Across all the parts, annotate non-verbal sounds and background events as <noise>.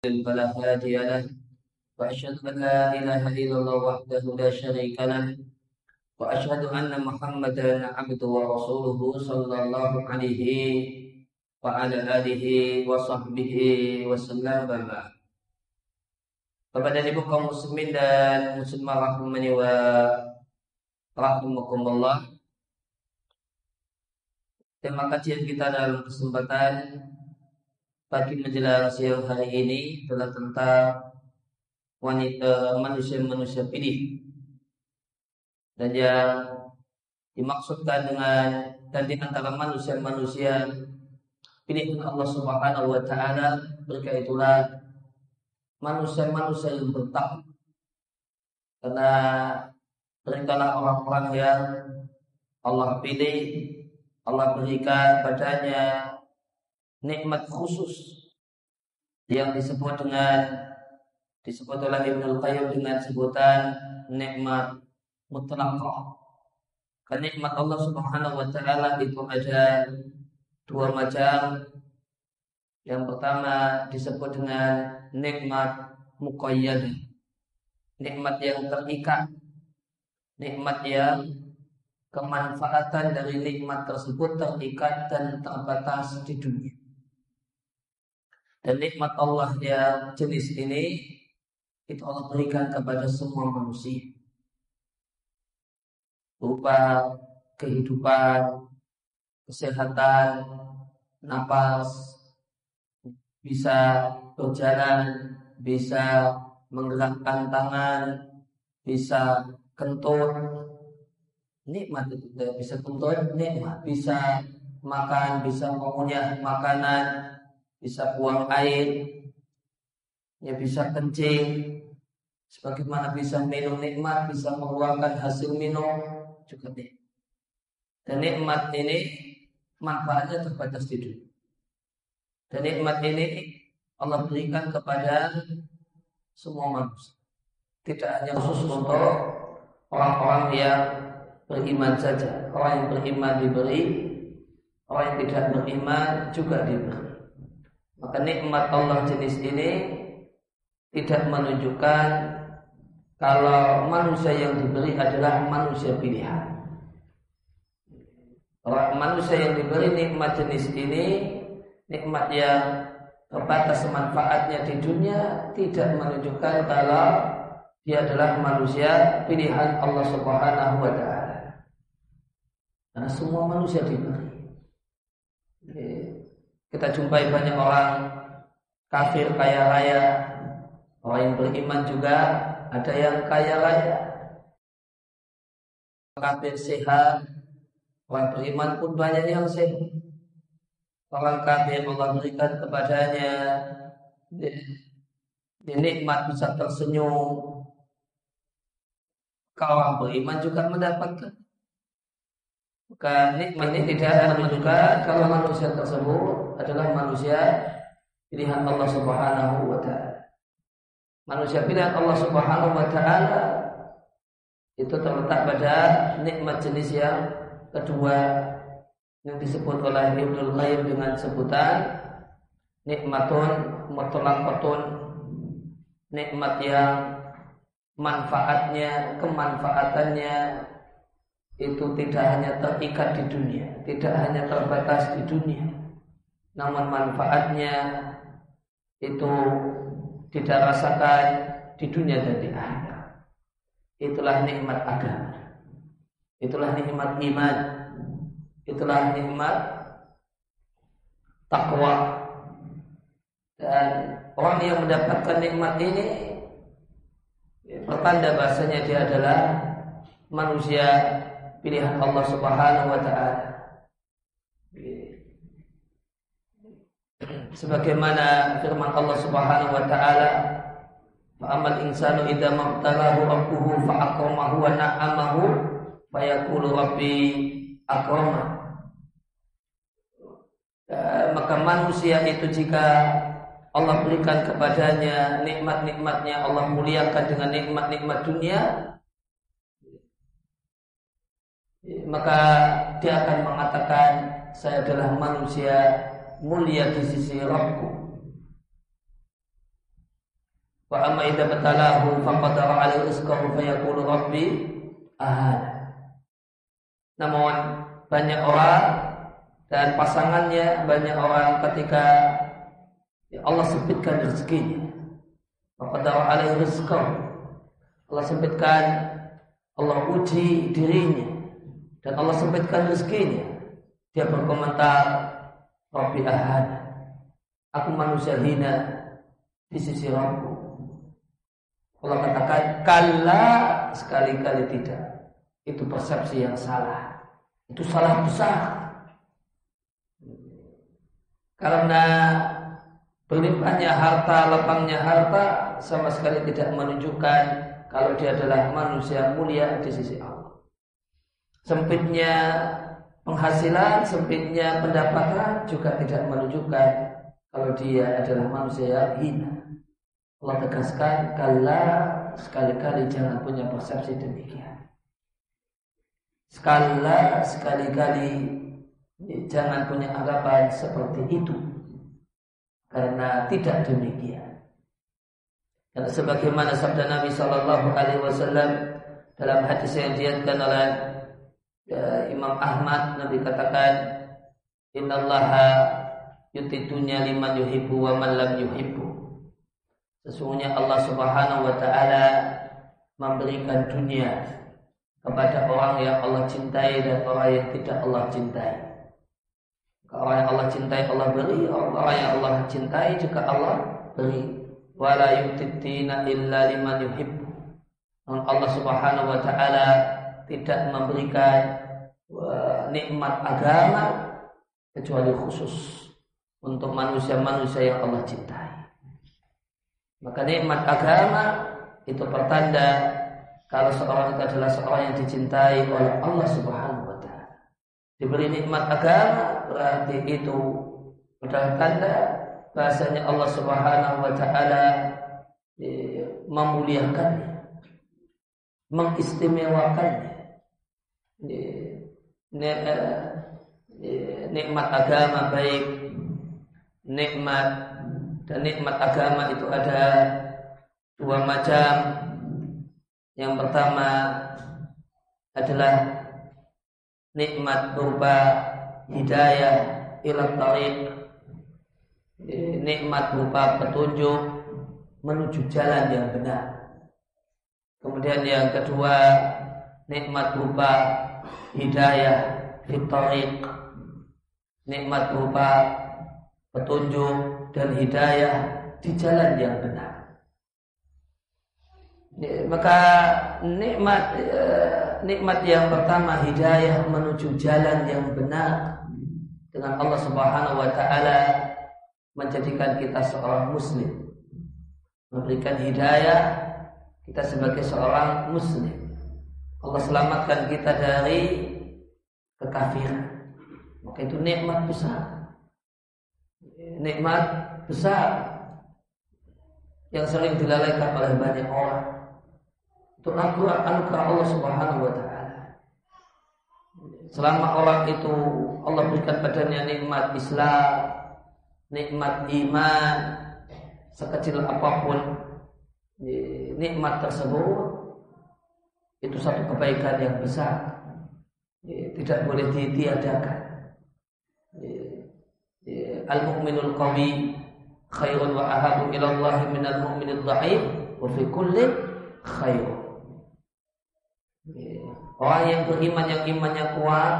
فلا هادي له وأشهد أن لا إله إلا الله وحده لا شريك له وأشهد أن محمدا عبده ورسوله صلى الله عليه وعلى آله وصحبه وسلم بعد Kepada ibu kaum muslimin dan muslimah rahimani wa rahimakumullah. Tema kajian kita dalam kesempatan pagi menjelang siang hari ini adalah tentang wanita manusia-manusia pilih. Dan yang dimaksudkan dengan dan di antara manusia-manusia pilihan Allah Subhanahu wa taala berkait itulah manusia-manusia yang bertakwa. Karena mereka orang-orang yang Allah pilih Allah berikan padanya nikmat khusus yang disebut dengan disebut oleh Ibnu Qayyim dengan sebutan nikmat mutlaqah. Kenikmat Allah Subhanahu wa taala itu ada dua macam. Yang pertama disebut dengan nikmat muqayyad. Nikmat yang terikat. Nikmat yang kemanfaatan dari nikmat tersebut terikat dan terbatas di dunia. Dan nikmat Allah yang jenis ini itu Allah berikan kepada semua manusia. Berupa kehidupan, kesehatan, napas, bisa berjalan, bisa menggerakkan tangan, bisa kentut, nikmat itu bisa kentut, nikmat. Bisa makan, bisa mengunyah makanan, bisa buang air, ya bisa kencing, sebagaimana bisa minum nikmat, bisa mengeluarkan hasil minum juga nikmat. Dan nikmat ini manfaatnya terbatas di dunia. Dan nikmat ini Allah berikan kepada semua manusia. Tidak hanya khusus untuk orang-orang yang beriman saja. Orang yang beriman diberi, orang yang tidak beriman juga diberi. Maka nikmat Allah jenis ini tidak menunjukkan kalau manusia yang diberi adalah manusia pilihan. Kalau manusia yang diberi nikmat jenis ini nikmat yang terbatas manfaatnya di dunia tidak menunjukkan kalau dia adalah manusia pilihan Allah Subhanahu wa taala. Karena semua manusia diberi. Kita jumpai banyak orang kafir kaya raya, orang yang beriman juga ada yang kaya raya. Kafir sehat, orang beriman pun banyak yang sehat. Orang kafir Allah berikan kepadanya nikmat bisa tersenyum. Kalau beriman juga mendapatkan maka nikmat ini tidak menunjukkan kalau manusia tersebut adalah manusia pilihan Allah Subhanahu wa taala. Manusia pilihan Allah Subhanahu wa taala itu terletak pada nikmat jenis yang kedua yang disebut oleh Ibnu Qayyim dengan sebutan nikmatun mutlaqatun nikmat yang manfaatnya kemanfaatannya itu tidak hanya terikat di dunia tidak hanya terbatas di dunia namun manfaatnya itu tidak rasakan di dunia dan di akhirat. Itulah nikmat agama. Itulah nikmat iman. Itulah nikmat takwa dan orang yang mendapatkan nikmat ini pertanda bahasanya dia adalah manusia pilihan Allah Subhanahu wa taala. Sebagaimana firman Allah Subhanahu wa taala, "Fa'amal insanu idza mabtalahu rabbuhu fa'akramahu wa na'amahu fayaqulu rabbi akramah." Eh, maka manusia itu jika Allah berikan kepadanya nikmat-nikmatnya Allah muliakan dengan nikmat-nikmat dunia maka dia akan mengatakan saya adalah manusia mulia di sisi Rabbku Wa amma idza batalahu faqadara alaihi rizqahu fayaqulu rabbi ahana. Namun banyak orang dan pasangannya banyak orang ketika ya Allah sempitkan rezekinya. Faqadara alaihi rizqahu. Allah sempitkan Allah uji dirinya dan Allah sempitkan rezekinya. Dia berkomentar, Rabbi ahana. Aku manusia hina di sisi Rabbu. Allah katakan kala sekali-kali tidak. Itu persepsi yang salah. Itu salah besar. Karena berlimpahnya harta, lapangnya harta sama sekali tidak menunjukkan kalau dia adalah manusia mulia di sisi Allah. Sempitnya penghasilan, sempitnya pendapatan juga tidak menunjukkan kalau dia adalah manusia yang hina. Allah tegaskan kala sekali-kali jangan punya persepsi demikian. Sekala sekali-kali jangan punya anggapan seperti itu. Karena tidak demikian. Karena sebagaimana sabda Nabi Shallallahu Alaihi Wasallam dalam hadis yang diatkan oleh ya, Imam Ahmad Nabi katakan Inna Allah yutitunya liman yuhibbu wa man lam yuhibbu Sesungguhnya Allah Subhanahu wa taala memberikan dunia kepada orang yang Allah cintai dan orang yang tidak Allah cintai. Orang yang Allah cintai Allah beri, orang yang Allah cintai juga Allah beri. Wala yutitina illa liman yuhibbu. Allah Subhanahu wa taala tidak memberikan nikmat agama kecuali khusus untuk manusia-manusia yang Allah cintai. Maka nikmat agama itu pertanda kalau seorang itu adalah seorang yang dicintai oleh Allah Subhanahu wa taala. Diberi nikmat agama berarti itu adalah tanda bahasanya Allah Subhanahu wa taala eh, memuliakannya, mengistimewakannya. Eh, eh, nikmat agama baik nikmat dan nikmat agama itu ada dua macam. Yang pertama adalah nikmat berupa hidayah ila tariq. Nikmat berupa petunjuk menuju jalan yang benar. Kemudian yang kedua nikmat berupa hidayah fitariq. Nikmat berupa petunjuk dan hidayah di jalan yang benar. Maka nikmat eh, nikmat yang pertama hidayah menuju jalan yang benar dengan Allah Subhanahu wa taala menjadikan kita seorang muslim. Memberikan hidayah kita sebagai seorang muslim. Allah selamatkan kita dari kekafiran. Maka itu nikmat besar nikmat besar yang sering dilalaikan oleh banyak orang. Itu anugerah Allah Subhanahu wa taala. Selama orang itu Allah berikan padanya nikmat Islam, nikmat iman, sekecil apa pun nikmat tersebut itu satu kebaikan yang besar tidak boleh ditiadakan al-mu'minul qawi khairun wa ahabu ila Allah min al-mu'minid dha'if wa fi kulli khair. Orang yang beriman yang imannya kuat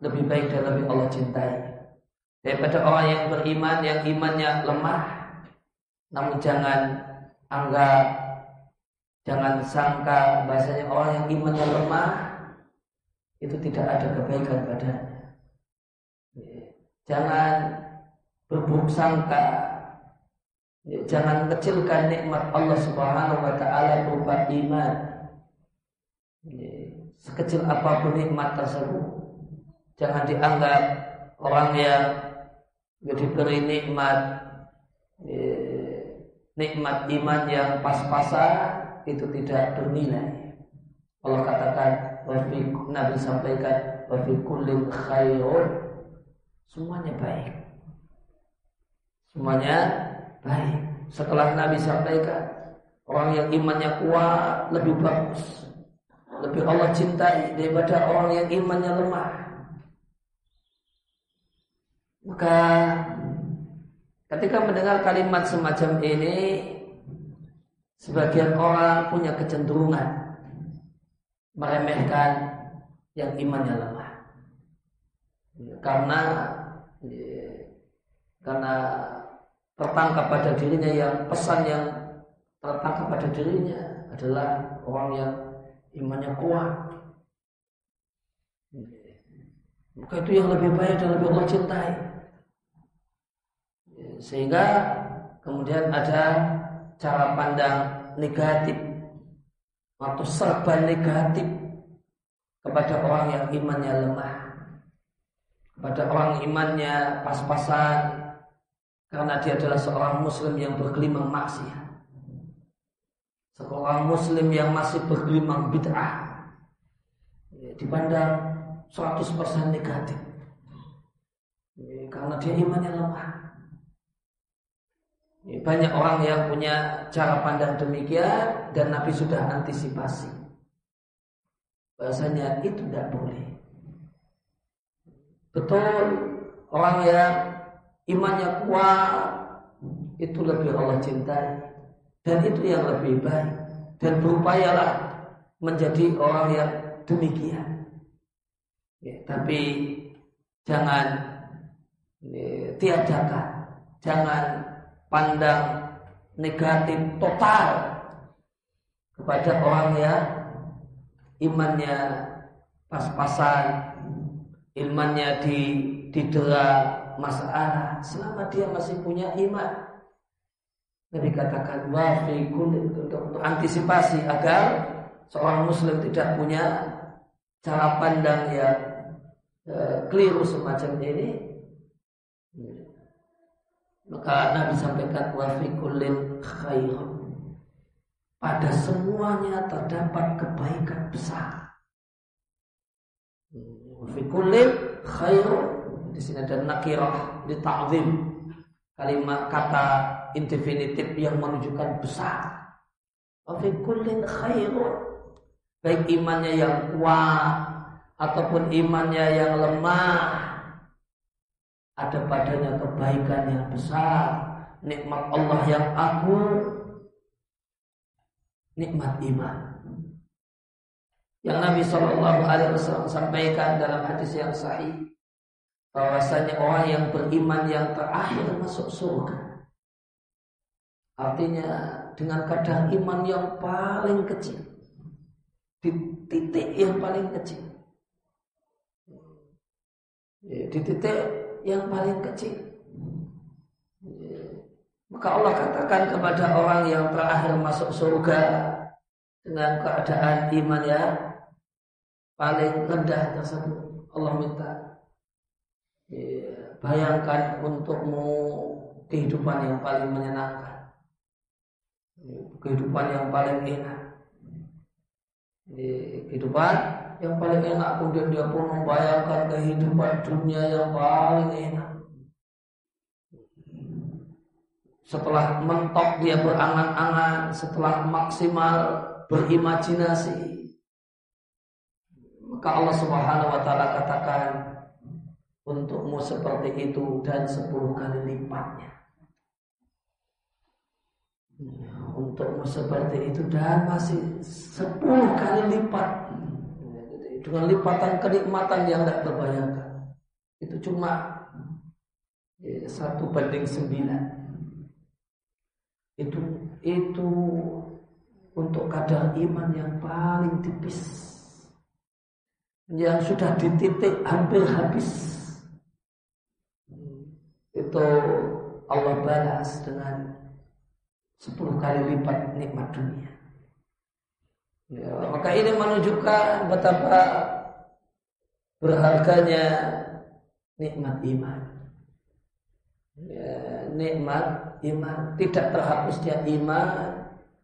lebih baik dan lebih Allah cintai daripada orang yang beriman yang imannya lemah. Namun jangan anggap jangan sangka bahasanya orang yang imannya lemah itu tidak ada kebaikan padanya. Jangan berburuk sangka. Jangan kecilkan nikmat Allah Subhanahu wa taala berupa iman. Sekecil apa pun nikmat tersebut, jangan dianggap orang yang diberi nikmat ya, nikmat iman yang pas-pasan itu tidak bernilai. Allah katakan, Nabi sampaikan, wa fi khairun. Semuanya baik. Semuanya baik. Setelah Nabi sampaikan Orang yang imannya kuat lebih bagus. Lebih Allah cintai daripada orang yang imannya lemah. Maka ketika mendengar kalimat semacam ini Sebagian orang punya kecenderungan meremehkan yang imannya lemah. Karena karena tertangkap pada dirinya yang pesan yang tertangkap pada dirinya adalah orang yang imannya kuat. Maka itu yang lebih baik dan lebih Allah cintai. Sehingga kemudian ada cara pandang negatif atau serba negatif kepada orang yang imannya lemah, kepada orang imannya pas-pasan, karena dia adalah seorang muslim yang bergelimang maksiat. Seorang muslim yang masih bergelimang bid'ah. Dipandang 100% negatif. Karena dia imannya lemah. Ya, banyak orang yang punya cara pandang demikian dan Nabi sudah antisipasi. Bahasanya itu tidak boleh. Betul orang yang imannya kuat itu lebih Allah cintai dan itu yang lebih baik dan berupayalah menjadi orang yang demikian ya, tapi jangan ya, tiadakan jangan pandang negatif total kepada orang yang imannya pas-pasan imannya di didera masalah selama dia masih punya iman. Nabi katakan wafi untuk, antisipasi agar seorang muslim tidak punya cara pandang yang e, keliru semacam ini. Maka Nabi sampaikan wafi kullin khair. Pada semuanya terdapat kebaikan besar. Wafi kullin khair di sini ada nakirah di ta'zim. Kalimat kata infinitif yang menunjukkan besar. Wa fi kullin khairun. Baik imannya yang kuat ataupun imannya yang lemah. Ada padanya kebaikan yang besar, nikmat Allah yang agung, nikmat iman. Yang Nabi Shallallahu Alaihi Wasallam sampaikan dalam hadis yang sahih, bahwasanya orang yang beriman yang terakhir masuk surga. Artinya dengan kadar iman yang paling kecil. Di titik yang paling kecil. Di titik yang paling kecil. Ya, maka Allah katakan kepada orang yang terakhir masuk surga dengan keadaan iman yang paling rendah tersebut. Allah minta Iya, bayangkan untukmu kehidupan yang paling menyenangkan, kehidupan yang paling enak, iya, kehidupan yang paling enak. Kemudian dia pun membayangkan kehidupan dunia yang paling enak. Setelah mentok dia berangan-angan, setelah maksimal berimajinasi, maka Allah Subhanahu wa taala katakan untukmu seperti itu dan sepuluh kali lipatnya. Untukmu seperti itu dan masih sepuluh kali lipat dengan lipatan kenikmatan yang tidak terbayangkan. Itu cuma ya, satu banding sembilan. Itu itu untuk kadar iman yang paling tipis yang sudah dititik hampir habis itu Allah balas dengan 10 kali lipat nikmat dunia. Ya, maka ini menunjukkan betapa berharganya nikmat iman. Ya, nikmat iman tidak terhapusnya iman,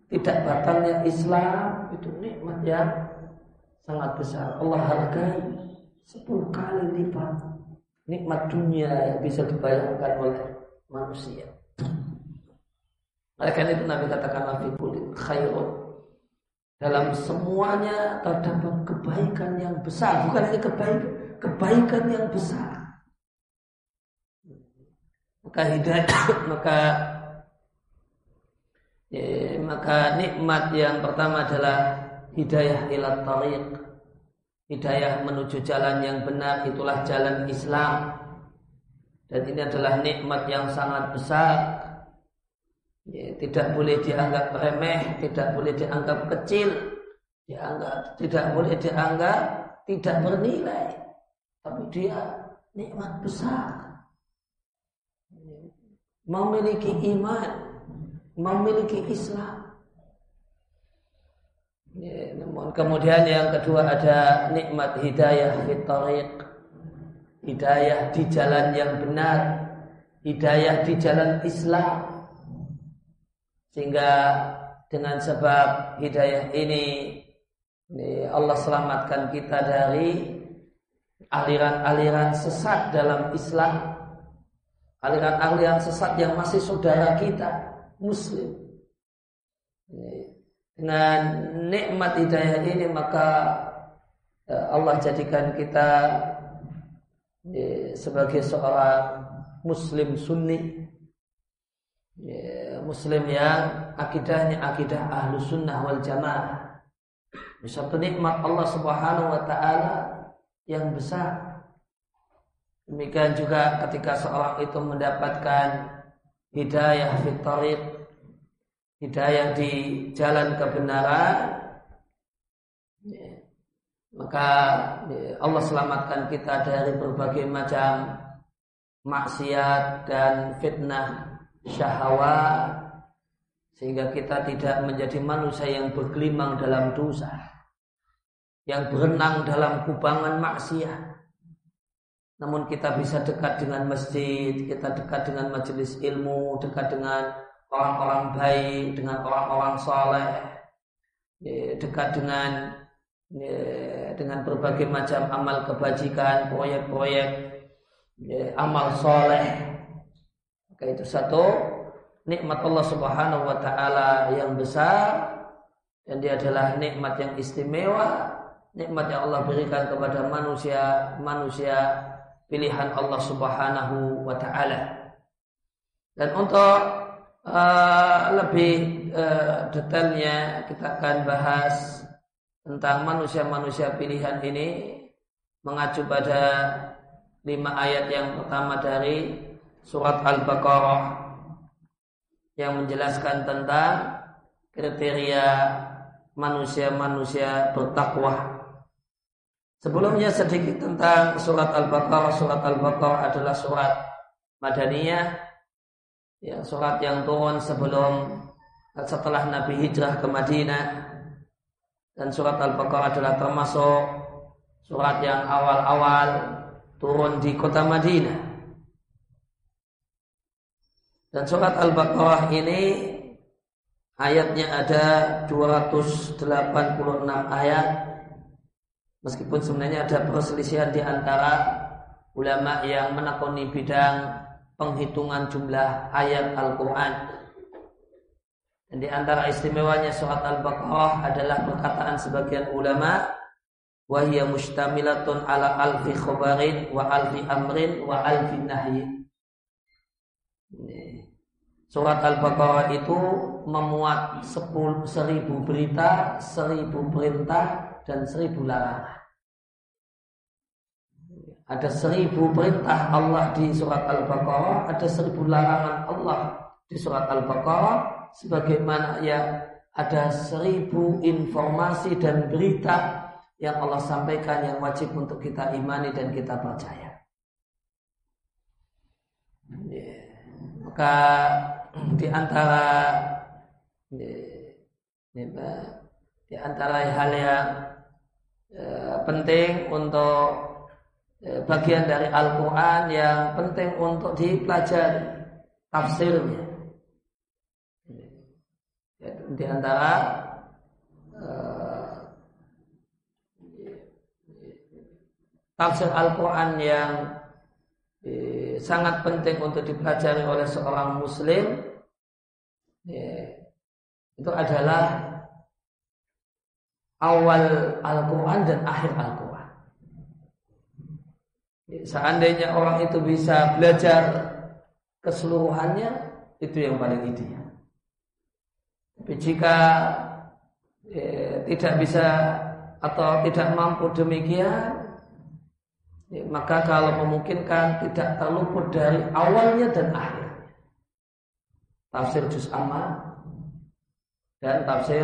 tidak batalnya Islam itu nikmat yang sangat besar. Allah hargai 10 kali lipat nikmat dunia yang bisa dibayangkan oleh manusia. Oleh karena itu Nabi katakan Nabi kulit khairun. Dalam semuanya terdapat kebaikan yang besar, bukan hanya kebaikan, kebaikan yang besar. Maka hidayah, <coughs> maka ya, maka nikmat yang pertama adalah hidayah ila tariq. Hidayah menuju jalan yang benar itulah jalan Islam. Dan ini adalah nikmat yang sangat besar ya, tidak boleh dianggap remeh, tidak boleh dianggap kecil, dianggap tidak boleh dianggap tidak bernilai, tapi dia nikmat besar. Memiliki iman, memiliki Islam. Ya, namun kemudian yang kedua ada nikmat hidayah fitariq, hidayah di jalan yang benar, hidayah di jalan Islam. Sehingga dengan sebab hidayah ini, Allah selamatkan kita dari aliran-aliran sesat dalam Islam. Aliran-aliran sesat yang masih saudara kita, muslim. Dengan nikmat hidayah ini maka e, Allah jadikan kita e, sebagai seorang muslim sunni ya, muslim yang akidahnya akidah ahlu sunnah wal jamaah. Satu nikmat Allah subhanahu wa ta'ala yang besar. Demikian juga ketika seorang itu mendapatkan hidayah fitarik hidayah di jalan kebenaran maka Allah selamatkan kita dari berbagai macam maksiat dan fitnah syahwat sehingga kita tidak menjadi manusia yang bergelimang dalam dosa yang berenang dalam kubangan maksiat. Namun kita bisa dekat dengan masjid kita dekat dengan majelis ilmu dekat dengan orang-orang baik dengan orang-orang soleh dekat dengan dengan berbagai macam amal kebajikan proyek-proyek amal soleh maka itu satu nikmat Allah Subhanahu wa taala yang besar dan dia adalah nikmat yang istimewa, nikmat yang Allah berikan kepada manusia, manusia pilihan Allah Subhanahu wa taala. Dan untuk uh, lebih uh, detailnya kita akan bahas tentang manusia-manusia pilihan ini mengacu pada lima ayat yang pertama dari surat Al-Baqarah yang menjelaskan tentang kriteria manusia-manusia bertakwa. Sebelumnya sedikit tentang surat Al-Baqarah. Surat Al-Baqarah adalah surat Madaniyah, ya, surat yang turun sebelum setelah Nabi hijrah ke Madinah. Dan surat Al-Baqarah adalah termasuk surat yang awal-awal turun di kota Madinah. Dan surat Al-Baqarah ini ayatnya ada 286 ayat. Meskipun sebenarnya ada perselisihan di antara ulama yang menekuni bidang penghitungan jumlah ayat Al-Quran. Dan di antara istimewanya surat Al-Baqarah adalah perkataan sebagian ulama wahya mustamilatun ala alfi khobarin wa alfi amrin wa alfi nahyin Surat Al-Baqarah itu memuat seribu berita, seribu perintah, dan seribu larangan. Ada seribu perintah Allah di surat Al-Baqarah, ada seribu larangan Allah di surat Al-Baqarah, sebagaimana ya ada seribu informasi dan berita yang Allah sampaikan yang wajib untuk kita imani dan kita percaya. Maka di antara di, antara hal yang e, penting untuk e, bagian dari Al-Quran yang penting untuk dipelajari tafsirnya. Di antara e, tafsir Al-Quran yang sangat penting untuk dipelajari oleh seorang muslim ya, itu adalah awal Al-Quran dan akhir Al-Quran. Ya, seandainya orang itu bisa belajar keseluruhannya, itu yang paling ideal. Tapi jika ya, tidak bisa atau tidak mampu demikian, ya, maka kalau memungkinkan tidak terluput dari awalnya dan akhirnya. Tafsir Juz Amma dan tafsir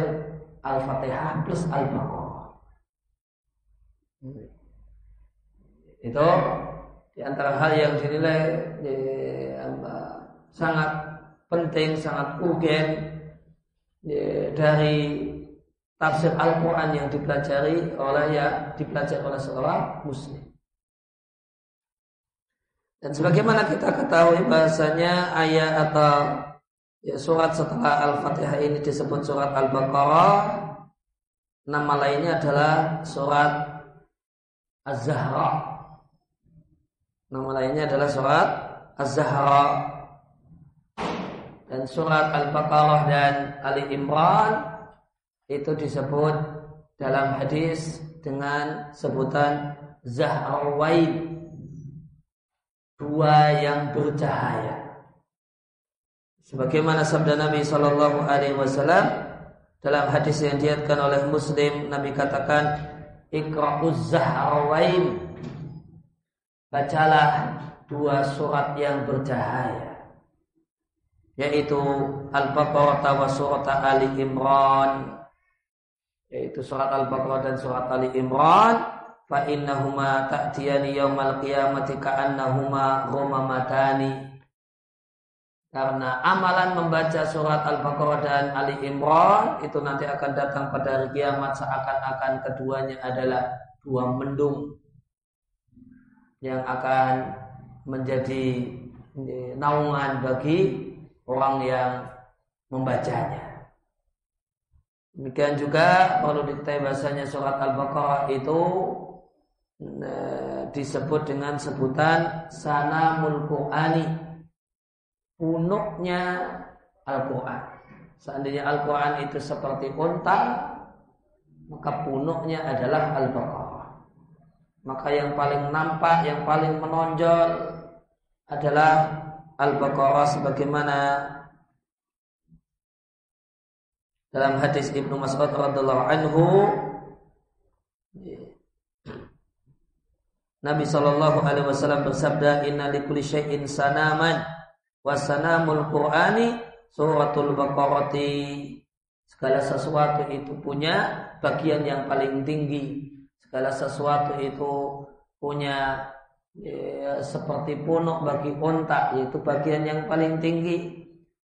Al-Fatihah plus Al-Baqarah. Itu di antara hal yang dinilai ya, sangat penting, sangat urgen ya, dari tafsir Al-Quran yang dipelajari oleh ya dipelajari oleh seorang muslim. Dan sebagaimana kita ketahui bahasanya ayat atau ya, surat setelah Al-Fatihah ini disebut surat Al-Baqarah. Nama lainnya adalah surat Az-Zahra. Nama lainnya adalah surat Az-Zahra. Dan surat Al-Baqarah dan Ali Imran itu disebut dalam hadis dengan sebutan Zahrawain dua yang bercahaya Sebagaimana sabda Nabi Shallallahu Alaihi Wasallam dalam hadis yang diatkan oleh Muslim, Nabi katakan, Ikra'uz zahrawain Bacalah dua surat yang bercahaya yaitu Al-Baqarah wa surat Ali Imran yaitu surat Al-Baqarah dan surat Ali Imran. Fa innahuma ta'tiyani yaumal qiyamati ka'annahuma ghumamatani karena amalan membaca surat Al-Baqarah dan Ali Imran itu nanti akan datang pada hari kiamat seakan-akan keduanya adalah dua mendung yang akan menjadi naungan bagi orang yang membacanya. Demikian juga perlu diketahui bahasanya surat Al-Baqarah itu eh, disebut dengan sebutan sanamul Qur'ani punuknya Al-Quran. Seandainya Al-Quran itu seperti unta, maka punuknya adalah Al-Baqarah. Maka yang paling nampak, yang paling menonjol adalah Al-Baqarah sebagaimana dalam hadis Ibnu Mas'ud radhiyallahu anhu Nabi sallallahu alaihi wasallam bersabda inna syai'in sanaman wasanamul Qur'ani suratul Baqarati. Segala sesuatu itu punya bagian yang paling tinggi. Segala sesuatu itu punya ya, seperti punuk bagi unta yaitu bagian yang paling tinggi.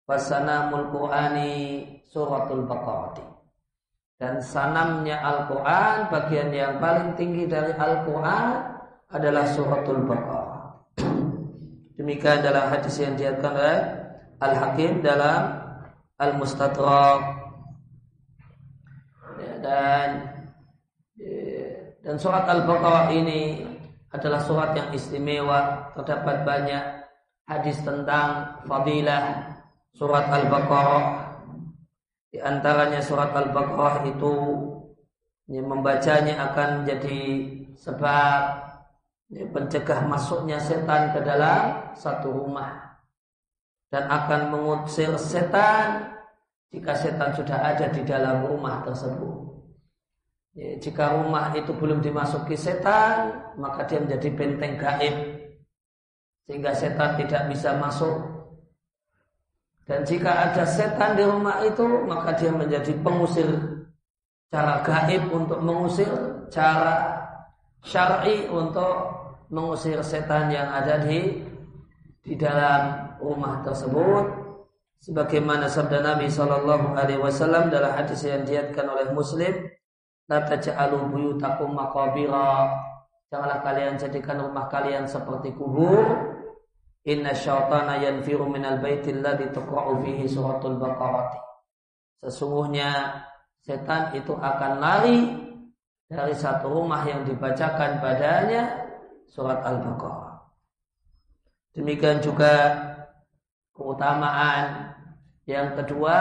Wasanamul Qur'ani suratul Baqarati. Dan sanamnya Al-Quran bagian yang paling tinggi dari Al-Quran adalah suratul Baqarah Demikian dalam hadis yang diatkan oleh Al-Hakim dalam Al-Mustadrak. Ya, dan ya, dan surat Al-Baqarah ini adalah surat yang istimewa terdapat banyak hadis tentang fadilah surat Al-Baqarah. Di antaranya surat Al-Baqarah itu yang membacanya akan menjadi sebab ini pencegah masuknya setan ke dalam satu rumah dan akan mengusir setan jika setan sudah ada di dalam rumah tersebut. Ya, jika rumah itu belum dimasuki setan, maka dia menjadi benteng gaib sehingga setan tidak bisa masuk. Dan jika ada setan di rumah itu, maka dia menjadi pengusir cara gaib untuk mengusir, cara syar'i untuk mengusir setan yang ada di di dalam rumah tersebut. Sebagaimana sabda Nabi sallallahu alaihi wasallam dalam hadis yang diatkan oleh Muslim la taj'alu buyutakum maqabira. Janganlah kalian jadikan rumah kalian seperti kubur. Inna syaitana yanfiru minal baitil ladzi tuqra'u fihi suratul baqarah sesungguhnya setan itu akan lari dari satu rumah yang dibacakan padanya surat Al-Baqarah. Demikian juga keutamaan Yang kedua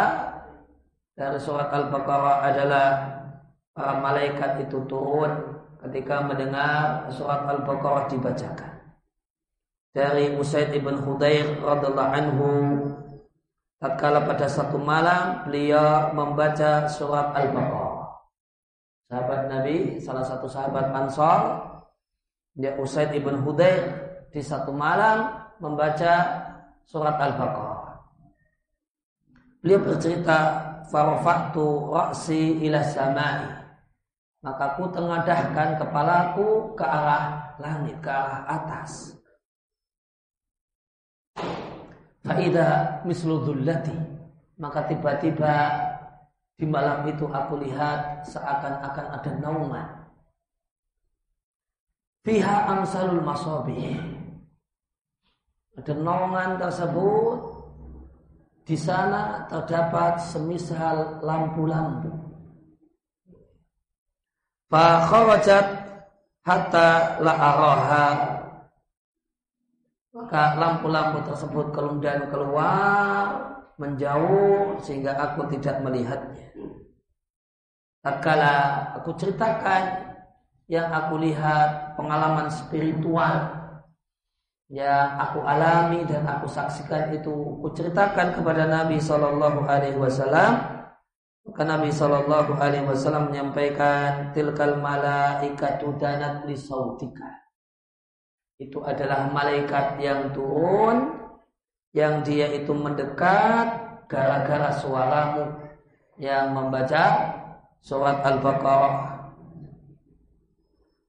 dari surat Al-Baqarah adalah para malaikat itu turun ketika mendengar surat Al-Baqarah dibacakan. Dari Usaid ibn Hudair radhiallahu anhu tatkala pada satu malam beliau membaca surat Al-Baqarah. Sahabat Nabi, salah satu sahabat Ansar, dia Usaid ibn Hudair di satu malam membaca surat Al-Baqarah. Beliau bercerita farafa'tu ra'si ila samai. Maka ku tengadahkan kepalaku ke arah langit ke arah atas. Faida mislu maka tiba-tiba di malam itu aku lihat seakan-akan ada nauman fiha amsalul masobih ada naungan tersebut di sana terdapat semisal lampu-lampu. Fakharajat hatta la'araha maka lampu-lampu tersebut kemudian keluar menjauh sehingga aku tidak melihatnya. Tatkala aku ceritakan yang aku lihat pengalaman spiritual yang aku alami dan aku saksikan itu aku ceritakan kepada Nabi Shallallahu Alaihi Wasallam. Maka Nabi Shallallahu Alaihi Wasallam menyampaikan tilkal malaikatu danat li sautika. Itu adalah malaikat yang turun yang dia itu mendekat gara-gara suaramu yang membaca surat Al-Baqarah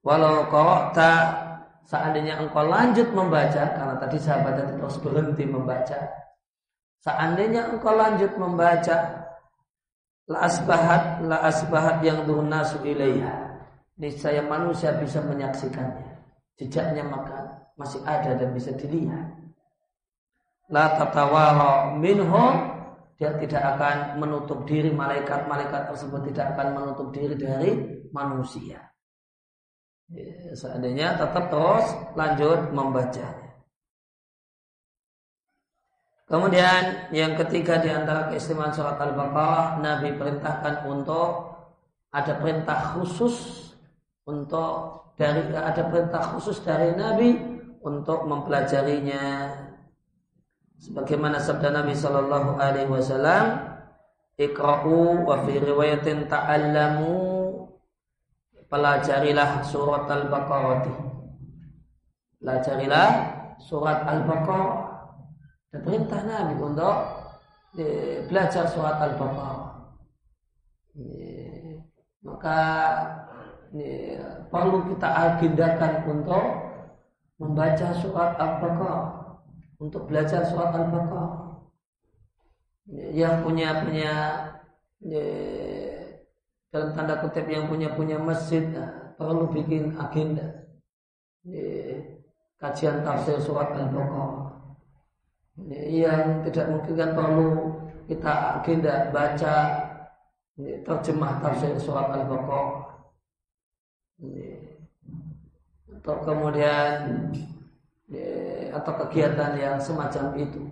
walau tak Seandainya engkau lanjut membaca, karena tadi sahabat tadi terus berhenti membaca. Seandainya engkau lanjut membaca, la asbahat, la asbahat yang nasu ilaiha. Niscaya manusia bisa menyaksikannya. Jejaknya maka masih ada dan bisa dilihat. La tatawara minhum dia tidak akan menutup diri malaikat-malaikat tersebut tidak akan menutup diri dari manusia. Ya, seandainya tetap terus lanjut membaca. Kemudian yang ketiga di antara keistimewaan surat Al-Baqarah, Nabi perintahkan untuk ada perintah khusus untuk dari ada perintah khusus dari Nabi untuk mempelajarinya. Sebagaimana sabda Nabi Shallallahu Alaihi Wasallam, "Ikra'u wa fi riwayatin ta'allamu pelajarilah surat Al-Baqarah. Pelajarilah surat Al-Baqarah. Dan perintah Nabi untuk eh, belajar surat Al-Baqarah. Eh, maka eh, perlu kita agendakan untuk membaca surat Al-Baqarah, untuk belajar surat Al-Baqarah. Yang punya punya dalam tanda kutip yang punya punya masjid nah, perlu bikin agenda. Kajian tafsir surat al-baqarah. Yang tidak mungkin kan perlu kita agenda baca terjemah tafsir surat al-baqarah. Atau kemudian atau kegiatan yang semacam itu.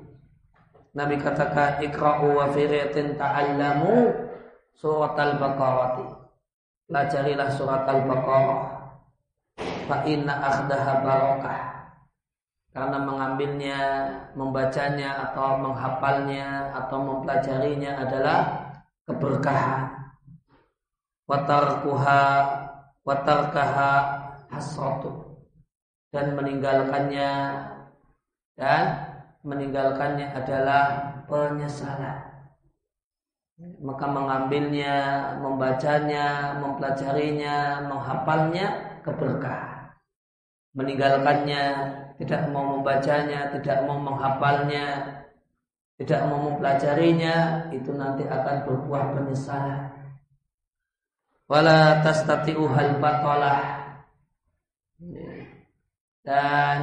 Nabi katakan ikra'u wa firiyatin ta'allamu surat Al-Baqarah. Pelajarilah surat Al-Baqarah. Fa inna akhdaha barakah. Karena mengambilnya, membacanya atau menghafalnya atau mempelajarinya adalah keberkahan. Watarkuha watarkaha hasratu dan meninggalkannya dan meninggalkannya adalah penyesalan maka mengambilnya, membacanya, mempelajarinya, menghafalnya keberkahan. Meninggalkannya, tidak mau membacanya, tidak mau menghafalnya, tidak mau mempelajarinya, itu nanti akan berbuah penyesalan. Wala tastati'u hal batalah. Dan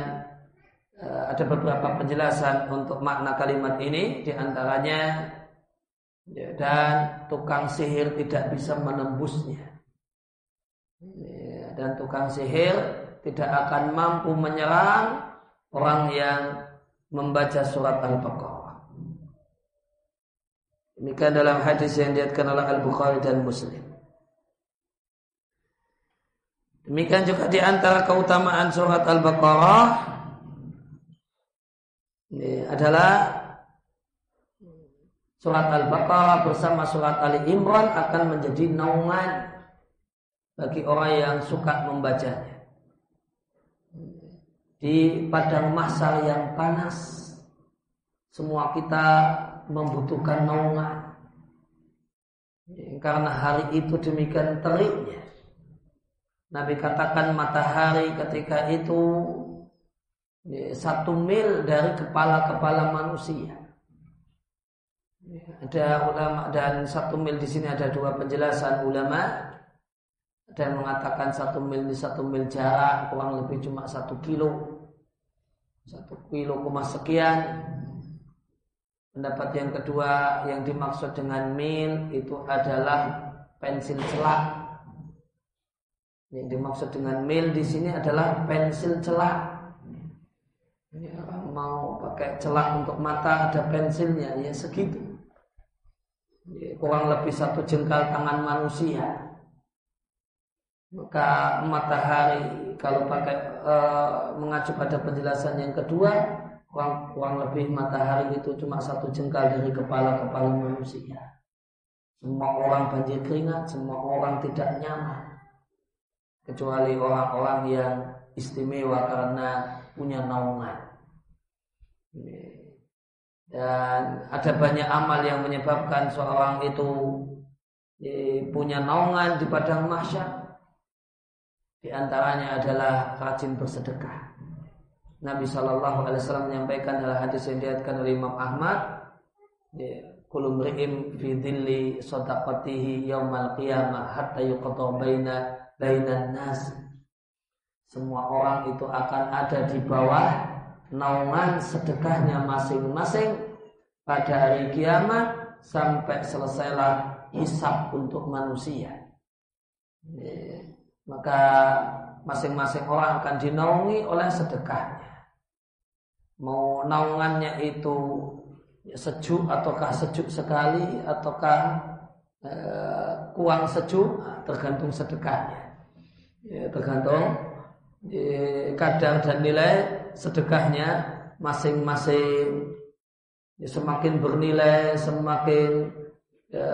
eh, ada beberapa penjelasan untuk makna kalimat ini, di antaranya ya, dan tukang sihir tidak bisa menembusnya ya, dan tukang sihir tidak akan mampu menyerang orang yang membaca surat al-baqarah Demikian dalam hadis yang diatkan oleh Al-Bukhari dan Muslim. Demikian juga di antara keutamaan surat Al-Baqarah ini adalah surat Al-Baqarah bersama surat Ali Imran akan menjadi naungan bagi orang yang suka membacanya. Di padang masa yang panas, semua kita membutuhkan naungan. Karena hari itu demikian teriknya. Nabi katakan matahari ketika itu satu mil dari kepala-kepala manusia. Ada ulama dan satu mil di sini ada dua penjelasan ulama dan mengatakan satu mil di satu mil jarak kurang lebih cuma satu kilo satu kilo koma sekian pendapat yang kedua yang dimaksud dengan mil itu adalah pensil celak yang dimaksud dengan mil di sini adalah pensil celak. Orang mau pakai celak untuk mata ada pensilnya ya segitu. Kurang lebih satu jengkal tangan manusia. Maka matahari kalau pakai e, mengacu pada penjelasan yang kedua kurang, kurang lebih matahari itu cuma satu jengkal dari kepala kepala manusia. Semua orang banjir keringat, semua orang tidak nyaman kecuali orang-orang yang istimewa karena punya naungan. Dan ada banyak amal yang menyebabkan seorang itu eh, punya naungan di padang mahsyar. Di antaranya adalah rajin bersedekah. Nabi Shallallahu Alaihi Wasallam menyampaikan dalam hadis yang diatkan oleh Imam Ahmad, kulum ri'im fi dhilli sadaqatihi yaumal qiyamah hatta yuqata baina bainan nas. Semua orang itu akan ada di bawah naungan sedekahnya masing-masing pada hari kiamat sampai selesailah hisab untuk manusia. Maka masing-masing orang akan dinaungi oleh sedekahnya. Mau naungannya itu sejuk ataukah sejuk sekali ataukah eh, kurang sejuk tergantung sedekahnya ya, tergantung ya, kadar dan nilai sedekahnya masing-masing. Ya, semakin bernilai semakin ya,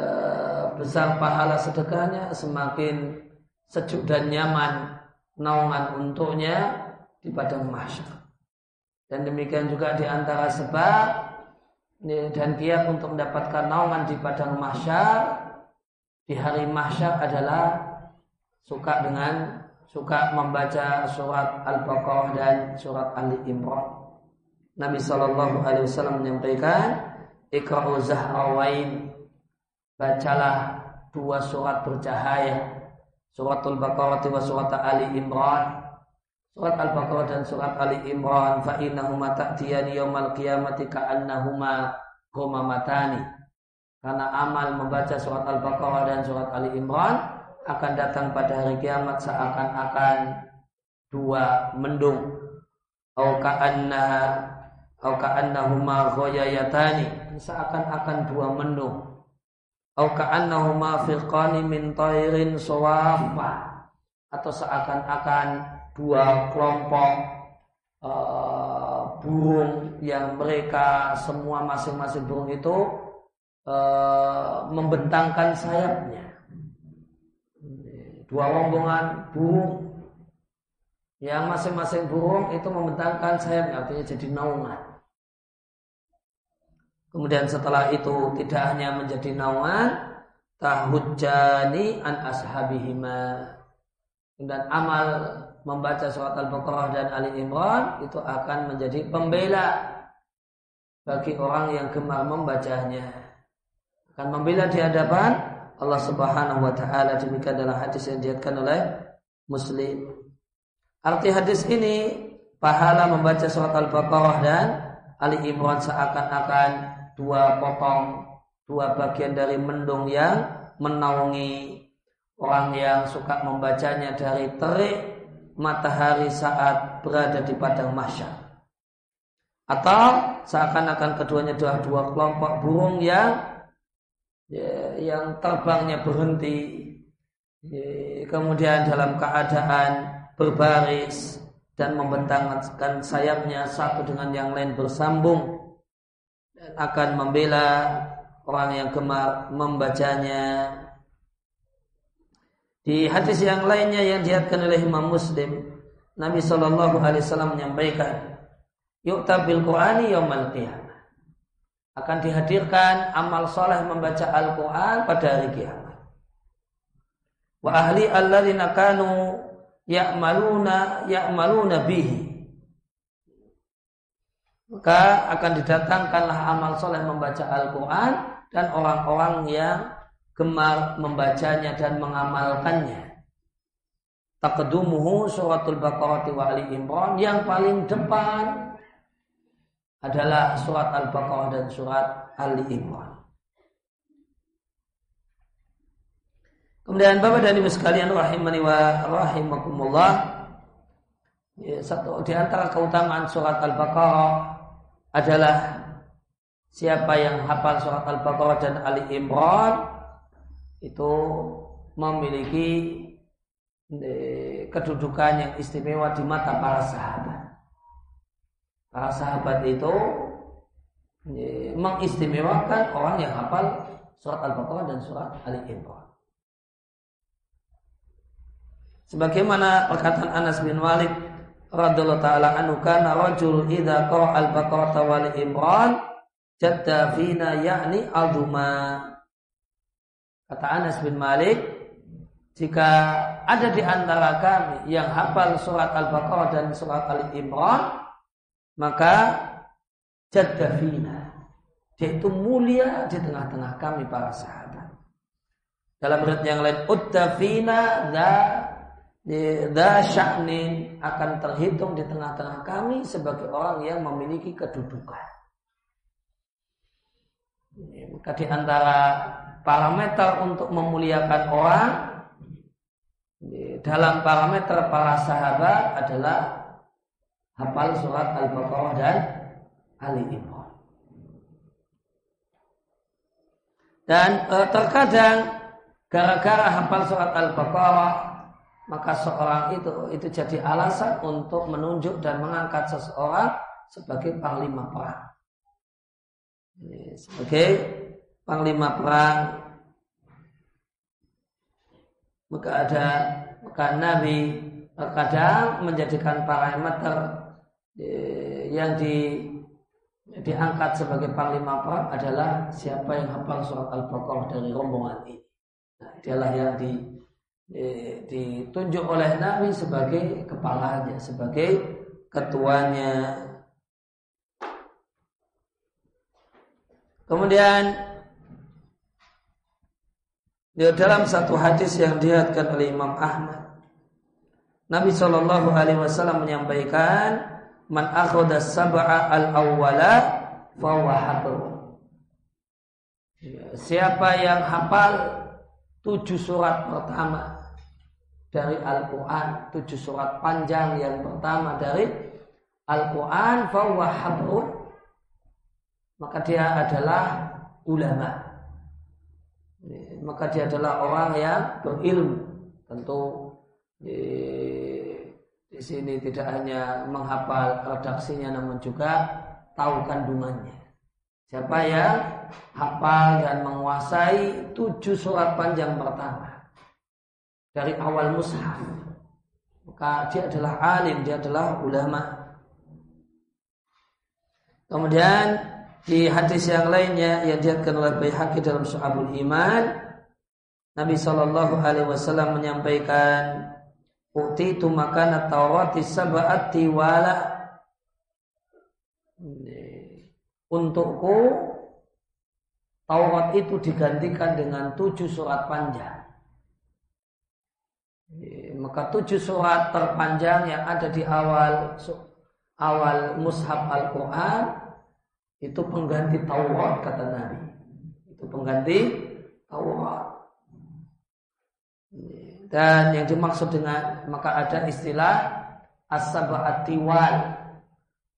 besar pahala sedekahnya semakin sejuk dan nyaman naungan untuknya di padang mahsyar. Dan demikian juga di antara sebab ya, dan kiat untuk mendapatkan naungan di padang mahsyar di hari mahsyar adalah suka dengan suka membaca surat Al-Baqarah dan surat Ali Imran. Nabi Shallallahu Alaihi Wasallam menyampaikan, Iqra'u Zahrawain, bacalah dua surat bercahaya, suratul Baqarah wa surat Ali Imran. Surat Al-Baqarah dan surat Ali Imran fa innahuma ta'tiyani yaumal qiyamati ka'annahuma matani. Karena amal membaca surat Al-Baqarah dan surat Ali Imran akan datang pada hari kiamat seakan-akan dua mendung. Au ka'anna au ka'annahuma seakan-akan dua mendung. Au ka'annahuma firqani min tairin sawafa. Atau seakan-akan dua kelompok uh, burung yang mereka semua masing-masing burung itu uh, membentangkan sayapnya dua rombongan burung yang masing-masing burung itu membentangkan sayapnya artinya jadi naungan. Kemudian setelah itu tidak hanya menjadi naungan, tahujjani an ashabihima. Dan amal membaca surat Al-Baqarah dan Ali Imran itu akan menjadi pembela bagi orang yang gemar membacanya. Akan membela di hadapan Allah Subhanahu wa taala demikian dalam hadis yang diatkan oleh Muslim. Arti hadis ini pahala membaca surat Al-Baqarah dan Ali Imran seakan-akan dua potong dua bagian dari mendung yang menaungi orang yang suka membacanya dari terik matahari saat berada di padang mahsyar. Atau seakan-akan keduanya adalah dua kelompok burung yang ya, yang terbangnya berhenti, ya, kemudian dalam keadaan berbaris dan membentangkan sayapnya satu dengan yang lain bersambung dan akan membela orang yang gemar membacanya. Di hadis yang lainnya yang dihatkan oleh Imam Muslim, Nabi Shallallahu Alaihi Wasallam menyampaikan, "Yuk tabil Qurani yaumal qiyamah." Akan dihadirkan amal soleh membaca Al-Quran pada hari kiamat. Wa ahli alladzina kanu ya'maluna ya'maluna bihi. Maka akan didatangkanlah amal soleh membaca Al-Quran dan orang-orang yang gemar membacanya dan mengamalkannya. Taqdumuhu suratul Baqarah wa Ali Imran yang paling depan adalah surat Al-Baqarah dan surat Ali Imran. Kemudian Bapak dan Ibu sekalian rahimani wa rahimakumullah. Ya, satu di antara keutamaan surat Al-Baqarah adalah siapa yang hafal surat Al-Baqarah dan Ali Imran itu memiliki kedudukan yang istimewa di mata para sahabat. Para sahabat itu mengistimewakan orang yang hafal surat Al-Baqarah dan surat Ali Imran. Sebagaimana perkataan Anas bin Malik radhiyallahu taala anhu kana rajul idza qara al-Baqarah wa Imran jadda fina yakni aduma. Kata Anas bin Malik, jika ada di antara kami yang hafal surat Al-Baqarah dan surat Ali Imran, maka jaddafina. Dia itu mulia di tengah-tengah kami para sahabat. Dalam riwayat yang lain, uddafina da da sya'nin akan terhitung di tengah-tengah kami sebagai orang yang memiliki kedudukan. Maka di antara parameter untuk memuliakan orang dalam parameter para sahabat adalah hafal surat Al-Baqarah dan Ali Imran. Dan e, terkadang gara-gara hafal surat Al-Baqarah maka seorang itu itu jadi alasan untuk menunjuk dan mengangkat seseorang sebagai panglima perang. Sebagai panglima perang maka ada maka Nabi terkadang menjadikan parameter yang di diangkat sebagai panglima perang adalah siapa yang hafal surat al-baqarah dari rombongan ini. Nah, dialah yang di, eh, ditunjuk oleh Nabi sebagai kepalanya, sebagai ketuanya. Kemudian di dalam satu hadis yang dilihatkan oleh Imam Ahmad, Nabi Shallallahu Alaihi Wasallam menyampaikan, "Man akhoda sab'a al awwala fawahabu." Siapa yang hafal tujuh surat pertama dari Al-Quran, tujuh surat panjang yang pertama dari Al-Quran, fawahabu, maka dia adalah ulama maka dia adalah orang yang berilmu. Tentu di sini tidak hanya menghafal redaksinya namun juga tahu kandungannya. Siapa yang hafal dan menguasai tujuh surat panjang pertama dari awal mushaf, maka dia adalah alim, dia adalah ulama. Kemudian di hadis yang lainnya yang diatkan oleh Baihaqi dalam Syu'abul Iman, Nabi Shallallahu Alaihi Wasallam menyampaikan, "Ukti itu makan Taurat sab'ati wala." Untukku Taurat itu digantikan dengan tujuh surat panjang. Maka tujuh surat terpanjang yang ada di awal awal mushaf Al-Quran itu pengganti Taurat kata Nabi. Itu pengganti Taurat. Dan yang dimaksud dengan maka ada istilah as-sab'at tiwal.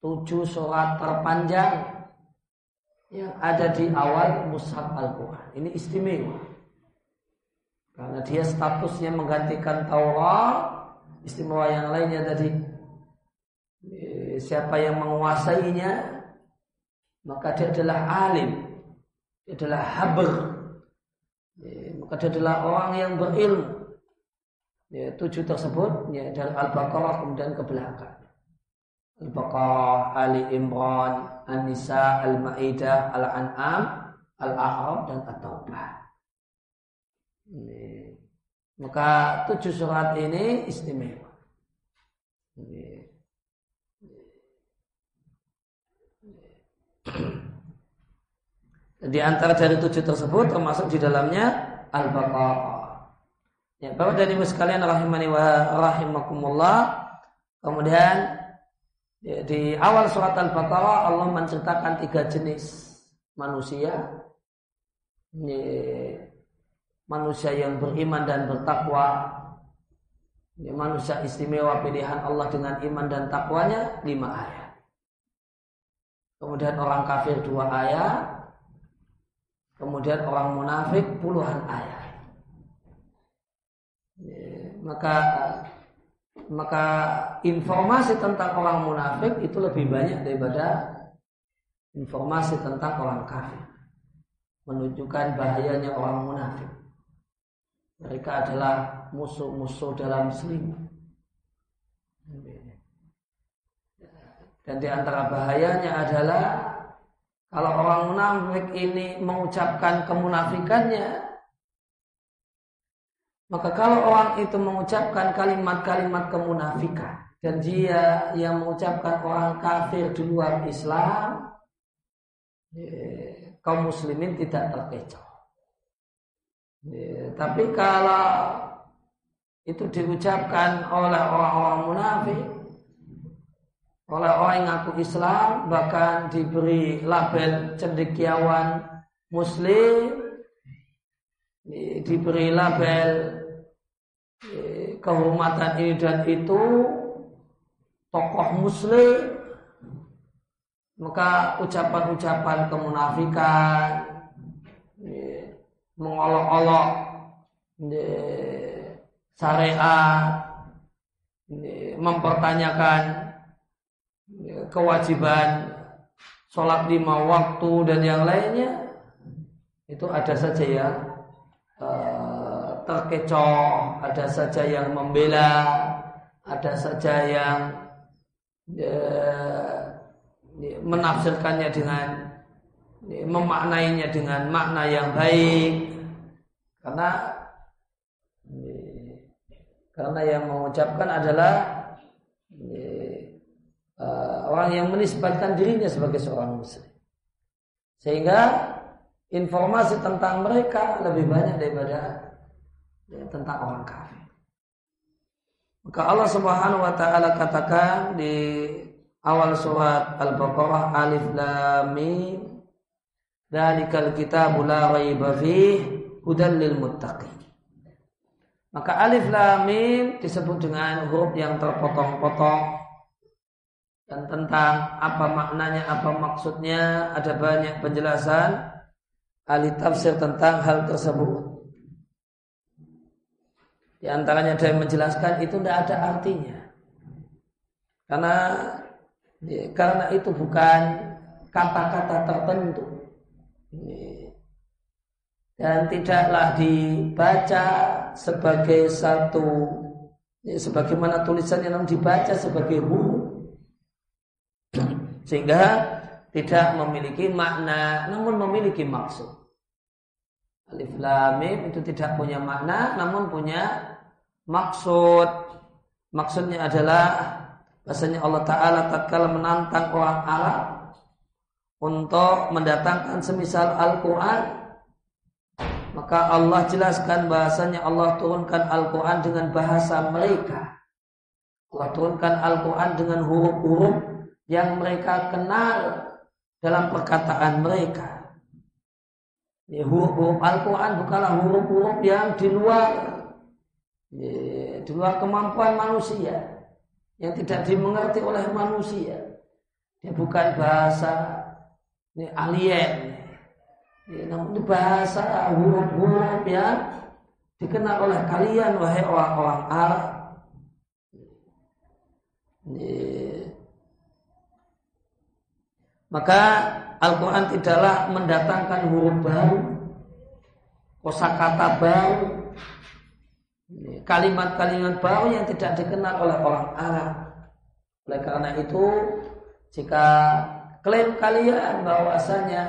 Tujuh surat terpanjang yang ada di awal mushaf Al-Quran. Ini istimewa. Karena dia statusnya menggantikan Taurat, istimewa yang lainnya tadi eh, siapa yang menguasainya maka dia adalah alim, dia adalah haber, eh, maka dia adalah orang yang berilmu. Ya, tujuh tersebut ya, dari Al-Baqarah kemudian ke belakang. Al-Baqarah, Ali Imran, An-Nisa, Al-Ma'idah, Al-An'am, Al-A'raf dan At-Taubah. Maka tujuh surat ini istimewa. Di antara dari tujuh tersebut termasuk di dalamnya Al-Baqarah. Ya, Bapak dan Ibu sekalian rahimani wa rahimakumullah. Kemudian Ya, di awal surat Al-Baqarah Allah menceritakan tiga jenis manusia. Ya, manusia yang beriman dan bertakwa. Ya, manusia istimewa pilihan Allah dengan iman dan takwanya lima ayat. Kemudian orang kafir dua ayat. Kemudian orang munafik puluhan ayat. Maka maka informasi tentang orang munafik itu lebih banyak daripada informasi tentang orang kafir. Menunjukkan bahayanya orang munafik. Mereka adalah musuh-musuh dalam Muslim. Dan di antara bahayanya adalah kalau orang munafik ini mengucapkan kemunafikannya, maka kalau orang itu mengucapkan kalimat-kalimat kemunafikan dan dia yang mengucapkan orang kafir di luar Islam, ya, kaum muslimin tidak terkecoh. Ya, tapi kalau itu diucapkan oleh orang-orang munafik, oleh orang yang ngaku Islam, bahkan diberi label cendekiawan Muslim, diberi label kehormatan ini dan itu tokoh muslim. Maka ucapan-ucapan kemunafikan mengolok-olok syariat mempertanyakan kewajiban sholat lima waktu dan yang lainnya itu ada saja ya terkecoh, ada saja yang membela, ada saja yang ya, menafsirkannya dengan ya, memaknainya dengan makna yang baik. Karena karena yang mengucapkan adalah uh, orang yang menisbatkan dirinya sebagai seorang muslim. Sehingga informasi tentang mereka lebih banyak daripada ya, tentang orang kafir. Maka Allah Subhanahu wa taala katakan di awal surat Al-Baqarah Alif Lam Mim Dzalikal kitabu la raiba fih hudal lil muttaqin. Maka alif lam mim disebut dengan huruf yang terpotong-potong dan tentang apa maknanya, apa maksudnya, ada banyak penjelasan ahli tafsir tentang hal tersebut. Di antaranya ada yang menjelaskan itu tidak ada artinya. Karena karena itu bukan kata-kata tertentu. Dan tidaklah dibaca sebagai satu ya, sebagaimana tulisannya namun dibaca sebagai huruf. Sehingga tidak memiliki makna namun memiliki maksud. Alif lam mim itu tidak punya makna namun punya maksud. Maksudnya adalah bahasanya Allah Ta'ala tatkala menantang orang Arab untuk mendatangkan semisal Al-Quran maka Allah jelaskan bahasanya Allah turunkan Al-Quran dengan bahasa mereka. Allah turunkan Al-Quran dengan huruf-huruf yang mereka kenal dalam perkataan mereka huruf-huruf Al-Quran bukanlah huruf-huruf yang di luar di luar kemampuan manusia yang tidak dimengerti oleh manusia. Dia bukan bahasa ini alien. Ya, namun bahasa huruf-huruf ya dikenal oleh kalian wahai orang-orang Arab. Ya. Maka Al-Quran tidaklah mendatangkan huruf baru, kosakata baru, kalimat-kalimat baru yang tidak dikenal oleh orang Arab. Oleh karena itu, jika klaim kalian bahwasanya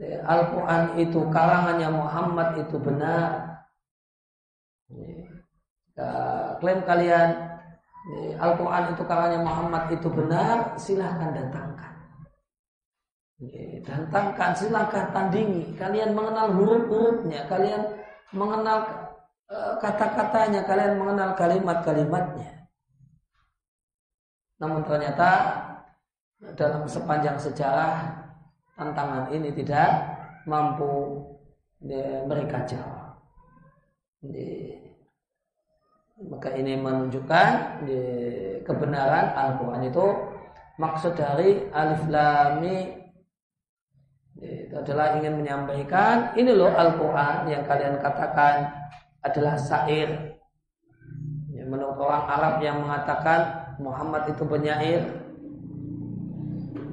ya, Al-Quran itu karangannya Muhammad itu benar, jika klaim kalian ya, Al-Quran itu karangannya Muhammad itu benar, silahkan datangkan. Ya, datangkan, silahkan tandingi. Kalian mengenal huruf-hurufnya, kalian mengenal eh, kata-katanya, kalian mengenal kalimat-kalimatnya. Namun ternyata dalam sepanjang sejarah tantangan ini tidak mampu mereka jawab. Maka ini menunjukkan kebenaran Al-Quran itu maksud dari alif lami itu adalah ingin menyampaikan ini loh Al-Quran yang kalian katakan adalah syair. Menurut orang Arab yang mengatakan Muhammad itu penyair.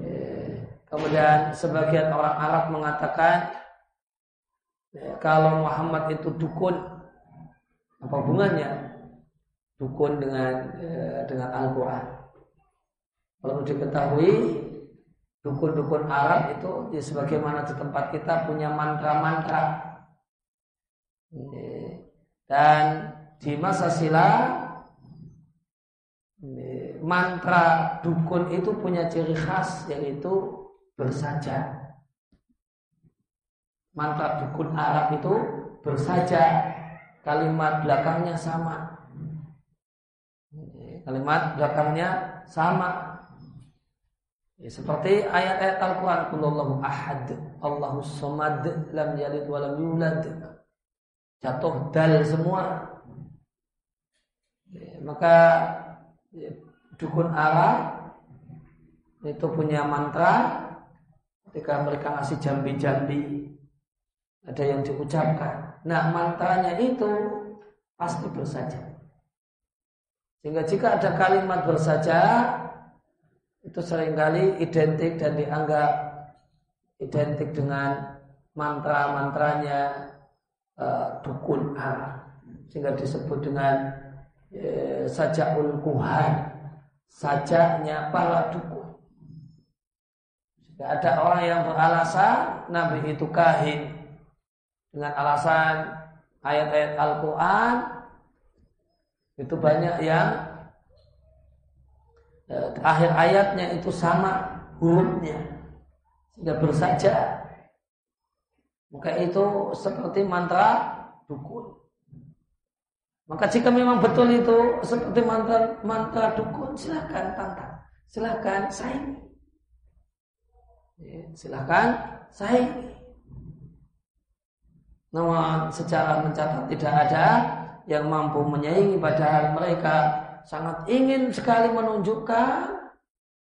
Eh, kemudian sebagian orang Arab mengatakan eh, kalau Muhammad itu dukun, apa hubungannya dukun dengan dengan Al-Quran? Perlu diketahui dukun-dukun Arab itu ya sebagaimana di tempat kita punya mantra-mantra dan di masa silam mantra dukun itu punya ciri khas yaitu bersaja. Mantra dukun Arab itu bersaja. Kalimat belakangnya sama. Kalimat belakangnya sama. Ya, seperti ayat-ayat Al-Quran Kulullahu ahad Allahu somad Lam yalid walam yulad Jatuh dal semua ya, Maka ya, dukun Arab itu punya mantra ketika mereka ngasih jambi-jambi ada yang diucapkan. Nah mantranya itu pasti bersaja. Sehingga jika ada kalimat bersaja itu sering kali identik dan dianggap identik dengan mantra-mantranya uh, dukun Arab. Sehingga disebut dengan uh, sajaul kuhan sajaknya para dukun. Jika ada orang yang beralasan Nabi itu kahin dengan alasan ayat-ayat Al-Quran itu banyak yang eh, akhir ayatnya itu sama hurufnya sehingga bersaja maka itu seperti mantra dukun maka jika memang betul itu seperti mantra mantra dukun, silakan tantang, silakan saingi. Ya, silakan saingi. Namun secara mencatat tidak ada yang mampu menyaingi padahal mereka sangat ingin sekali menunjukkan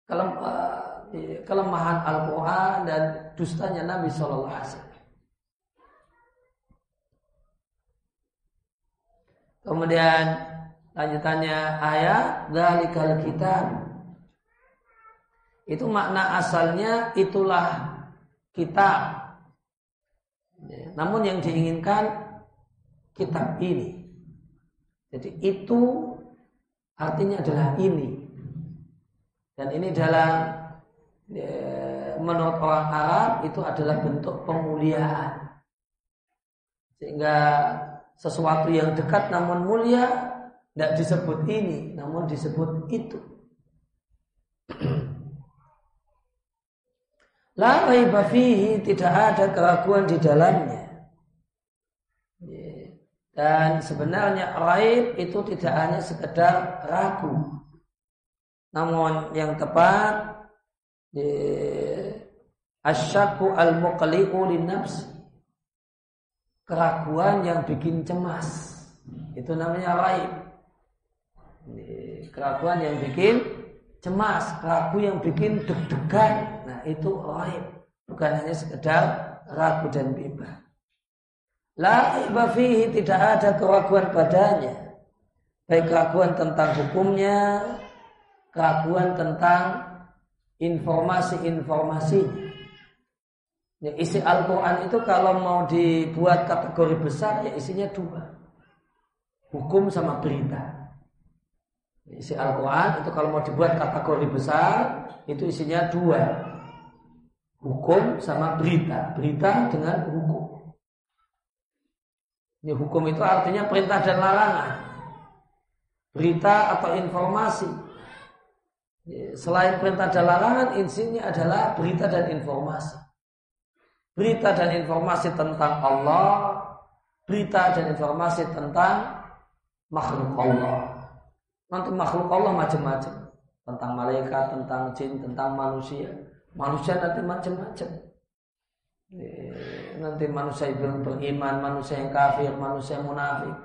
eh, kelemahan Al-Quran dan dustanya Nabi Shallallahu Alaihi Wasallam. Kemudian lanjutannya ayat dalikal kitab. Itu makna asalnya itulah kitab. Namun yang diinginkan kitab ini. Jadi itu artinya adalah ini. Dan ini dalam ya, menurut orang Arab itu adalah bentuk pemuliaan. Sehingga sesuatu yang dekat namun mulia tidak disebut ini namun disebut itu <clears throat> La tidak ada keraguan di dalamnya. Dan sebenarnya raib itu tidak hanya sekedar ragu. Namun yang tepat asyaku al-muqli'u nafsi keraguan yang bikin cemas. Itu namanya raib. Keraguan yang bikin cemas, keraguan yang bikin deg-degan. Nah, itu raib. bukan hanya sekedar ragu dan bimbang. La fihi tidak ada keraguan padanya. Baik keraguan tentang hukumnya, keraguan tentang informasi-informasinya. Ya, isi Al-Quran itu kalau mau dibuat kategori besar ya isinya dua. Hukum sama berita. Isi Al-Quran itu kalau mau dibuat kategori besar itu isinya dua. Hukum sama berita. Berita dengan hukum. Ini hukum itu artinya perintah dan larangan. Berita atau informasi. Selain perintah dan larangan, insinya adalah berita dan informasi. Berita dan informasi tentang Allah, berita dan informasi tentang makhluk Allah. Nanti makhluk Allah macam-macam. Tentang malaikat, tentang jin, tentang manusia. Manusia nanti macam-macam. Nanti manusia yang beriman, manusia yang kafir, manusia yang munafik.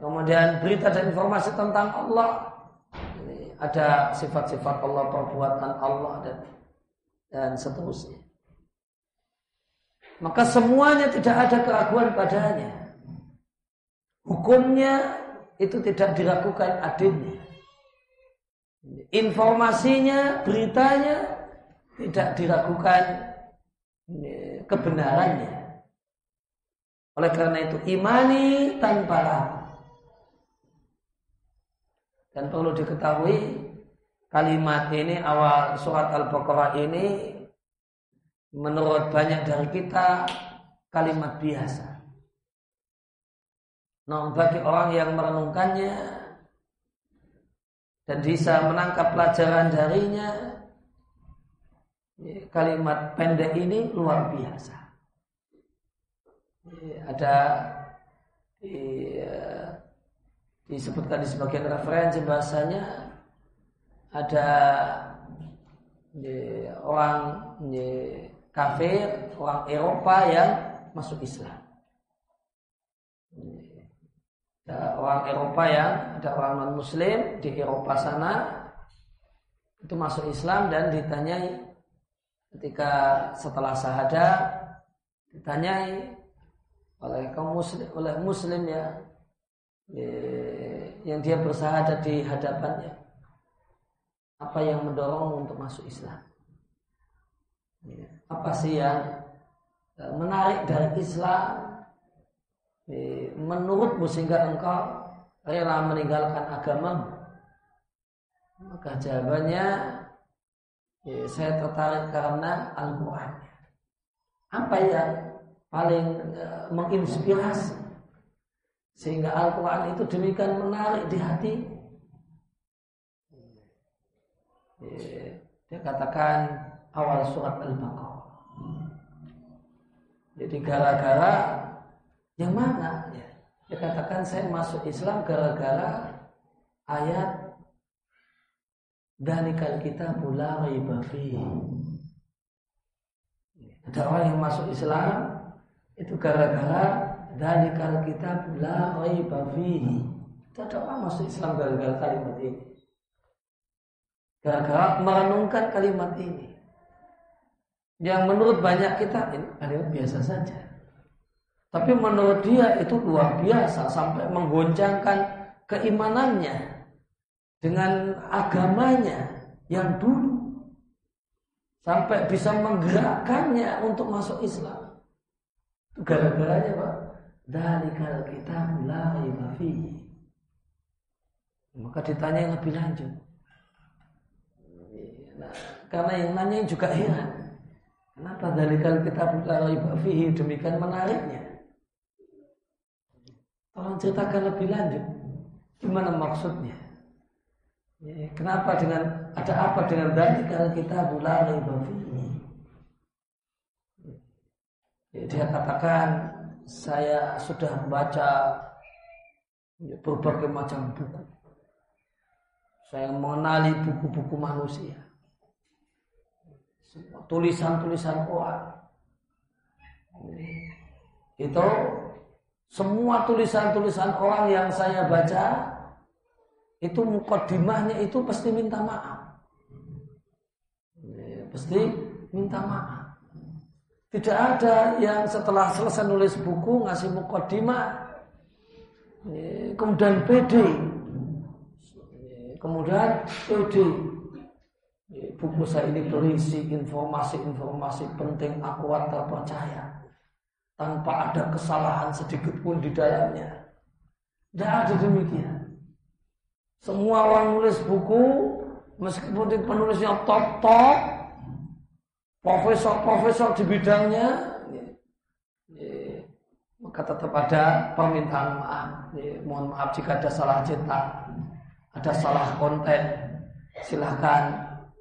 Kemudian berita dan informasi tentang Allah. Ada sifat-sifat Allah, perbuatan Allah dan dan seterusnya. Maka semuanya tidak ada keraguan padanya. Hukumnya itu tidak diragukan adilnya. Informasinya, beritanya tidak diragukan kebenarannya. Oleh karena itu imani tanpa ragu. Dan perlu diketahui kalimat ini awal surat Al-Baqarah ini menurut banyak dari kita kalimat biasa. Nah, bagi orang yang merenungkannya dan bisa menangkap pelajaran darinya, kalimat pendek ini luar biasa. Ada disebutkan di sebagian referensi bahasanya ada orang kafir, orang Eropa yang masuk Islam. Ada orang Eropa yang ada orang non Muslim di Eropa sana itu masuk Islam dan ditanyai ketika setelah syahadat ditanyai oleh kaum muslim oleh muslim ya yang dia bersahadat di hadapannya. Apa yang mendorong untuk masuk Islam? Ya, apa sih yang e, menarik dari Islam? Menurutmu sehingga engkau rela meninggalkan agamamu? Maka jawabannya ya, saya tertarik karena Al-Quran. Apa yang paling uh, menginspirasi sehingga Al-Quran itu demikian menarik di hati. Dia katakan awal surat Al-Baqarah. Jadi gara-gara yang mana? Ya, dia katakan saya masuk Islam gara-gara ayat Dalikal kita pula raiba Ada orang yang masuk Islam itu gara-gara dalikal kita pula raiba ada orang masuk Islam gara-gara kalimat ini. Gara-gara merenungkan kalimat ini. Yang menurut banyak kita ini kalimat biasa saja. Tapi menurut dia itu luar biasa sampai menggoncangkan keimanannya dengan agamanya yang dulu sampai bisa menggerakkannya untuk masuk Islam. Gara-garanya Pak, dari kalau kita mulai mafi. Maka ditanya yang lebih lanjut. Nah, karena yang nanya juga heran. Kenapa dari kalau kita mulai mafi demikian menariknya? Tolong ceritakan lebih lanjut. Gimana maksudnya? Ya, kenapa dengan ada apa dengan dan kalau kita mulai ini? Ya, dia katakan saya sudah membaca berbagai macam buku. Saya mengenali buku-buku manusia. Tulisan-tulisan orang. Itu semua tulisan-tulisan orang yang saya baca itu mukodimahnya itu pasti minta maaf. Ya, pasti minta maaf. Tidak ada yang setelah selesai nulis buku ngasih mukadimah kemudian PD kemudian PD buku saya ini berisi informasi-informasi penting akurat terpercaya tanpa ada kesalahan sedikit pun di dalamnya. Tidak ada demikian. Semua orang nulis buku, meskipun penulisnya top-top, profesor-profesor di bidangnya, maka tetap ada permintaan maaf. Mohon maaf jika ada salah cetak, ada salah konten. Silahkan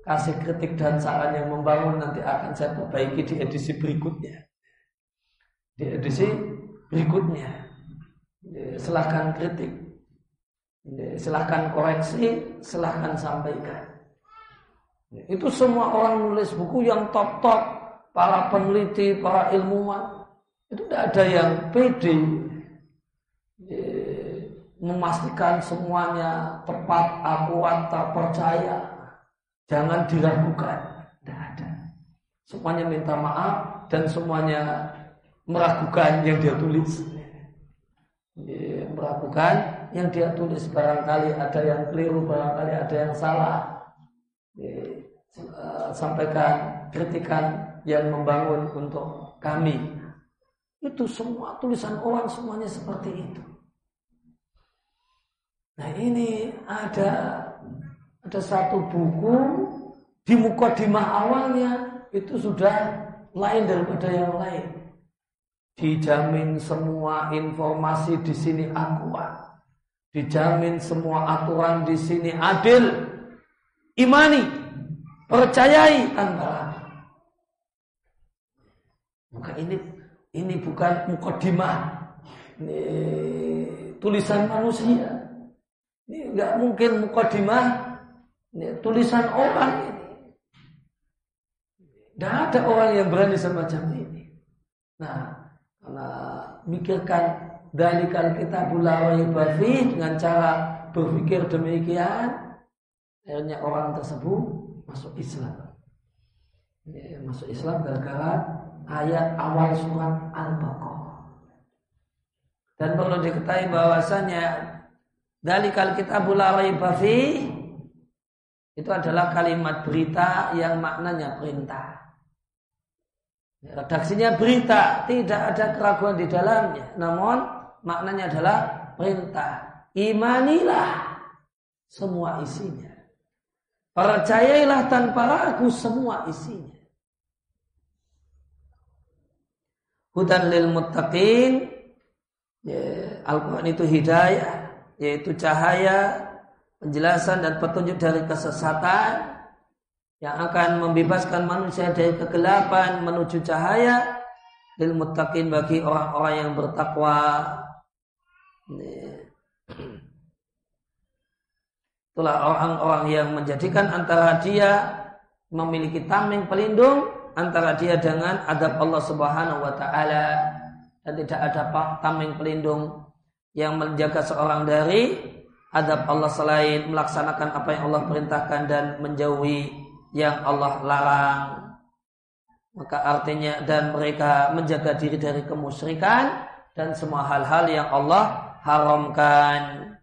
kasih kritik dan saran yang membangun nanti akan saya perbaiki di edisi berikutnya di edisi berikutnya. Silahkan kritik, silahkan koreksi, silahkan sampaikan. Itu semua orang nulis buku yang top-top, para peneliti, para ilmuwan, itu tidak ada yang pede memastikan semuanya tepat, akurat, terpercaya. Jangan diragukan. Tidak ada. Semuanya minta maaf dan semuanya meragukan yang dia tulis. Meragukan yang dia tulis barangkali ada yang keliru, barangkali ada yang salah. Sampaikan kritikan yang membangun untuk kami. Itu semua tulisan orang semuanya seperti itu. Nah ini ada ada satu buku di mukadimah awalnya itu sudah lain daripada yang lain. Dijamin semua informasi di sini akurat. Dijamin semua aturan di sini adil. Imani. Percayai tanpa Maka ini ini bukan mukodimah. Ini tulisan manusia. Ini nggak mungkin mukodimah. Ini tulisan orang ini. Tidak ada orang yang berani semacam ini. Nah, karena mikirkan dalikal kita bulawai bafi dengan cara berpikir demikian, akhirnya orang tersebut masuk Islam. Ya, masuk Islam gara-gara ayat awal surat Al-Baqarah. Dan perlu diketahui bahwasanya dalikal kita bulawai bafi itu adalah kalimat berita yang maknanya perintah. Redaksinya berita, tidak ada keraguan di dalamnya. Namun maknanya adalah perintah. Imanilah semua isinya. Percayailah tanpa ragu semua isinya. Hudan lil muttaqin. Ya, Al-Quran itu hidayah, yaitu cahaya, penjelasan dan petunjuk dari kesesatan yang akan membebaskan manusia dari kegelapan menuju cahaya lil muttaqin bagi orang-orang yang bertakwa. Itulah orang-orang yang menjadikan antara dia memiliki tameng pelindung antara dia dengan adab Allah Subhanahu wa taala dan tidak ada tameng pelindung yang menjaga seorang dari adab Allah selain melaksanakan apa yang Allah perintahkan dan menjauhi yang Allah larang. Maka artinya dan mereka menjaga diri dari kemusyrikan dan semua hal-hal yang Allah haramkan.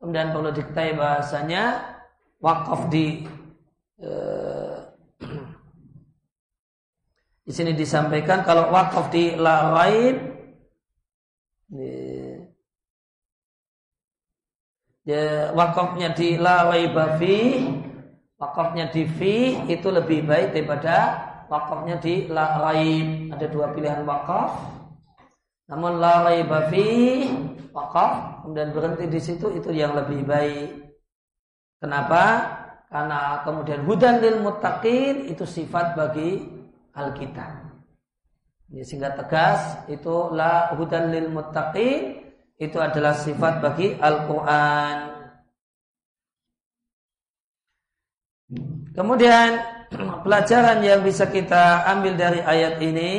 Kemudian perlu diketahui bahasanya wakaf di eh, <clears throat> di sini disampaikan kalau wakaf di lain ya, wakafnya di la bafi wakafnya di fi itu lebih baik daripada wakafnya di la. Ada dua pilihan wakaf. Namun la raib fi wakaf kemudian berhenti di situ itu yang lebih baik. Kenapa? Karena kemudian hudan lil muttaqin itu sifat bagi Alkitab. Ya, sehingga tegas itu la hudan lil muttaqin itu adalah sifat bagi Al-Qur'an. Kemudian <clears throat> pelajaran yang bisa kita ambil dari ayat ini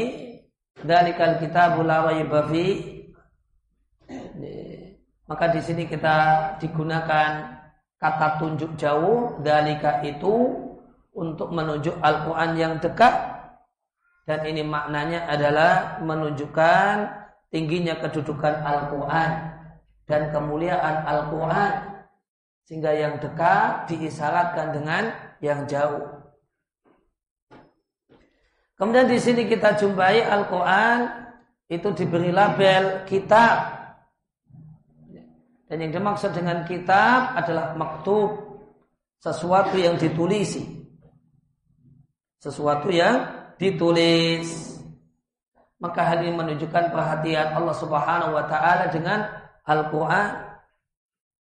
dari kita la raiba maka di sini kita digunakan kata tunjuk jauh. Dalika itu untuk menunjuk Al-Quran yang dekat. Dan ini maknanya adalah menunjukkan tingginya kedudukan Al-Quran dan kemuliaan Al-Quran. Sehingga yang dekat diisyaratkan dengan yang jauh. Kemudian di sini kita jumpai Al-Quran itu diberi label kitab. Dan yang dimaksud dengan kitab adalah maktub, sesuatu yang ditulisi. Sesuatu yang ditulis. Maka hal ini menunjukkan perhatian Allah Subhanahu wa taala dengan Al-Qur'an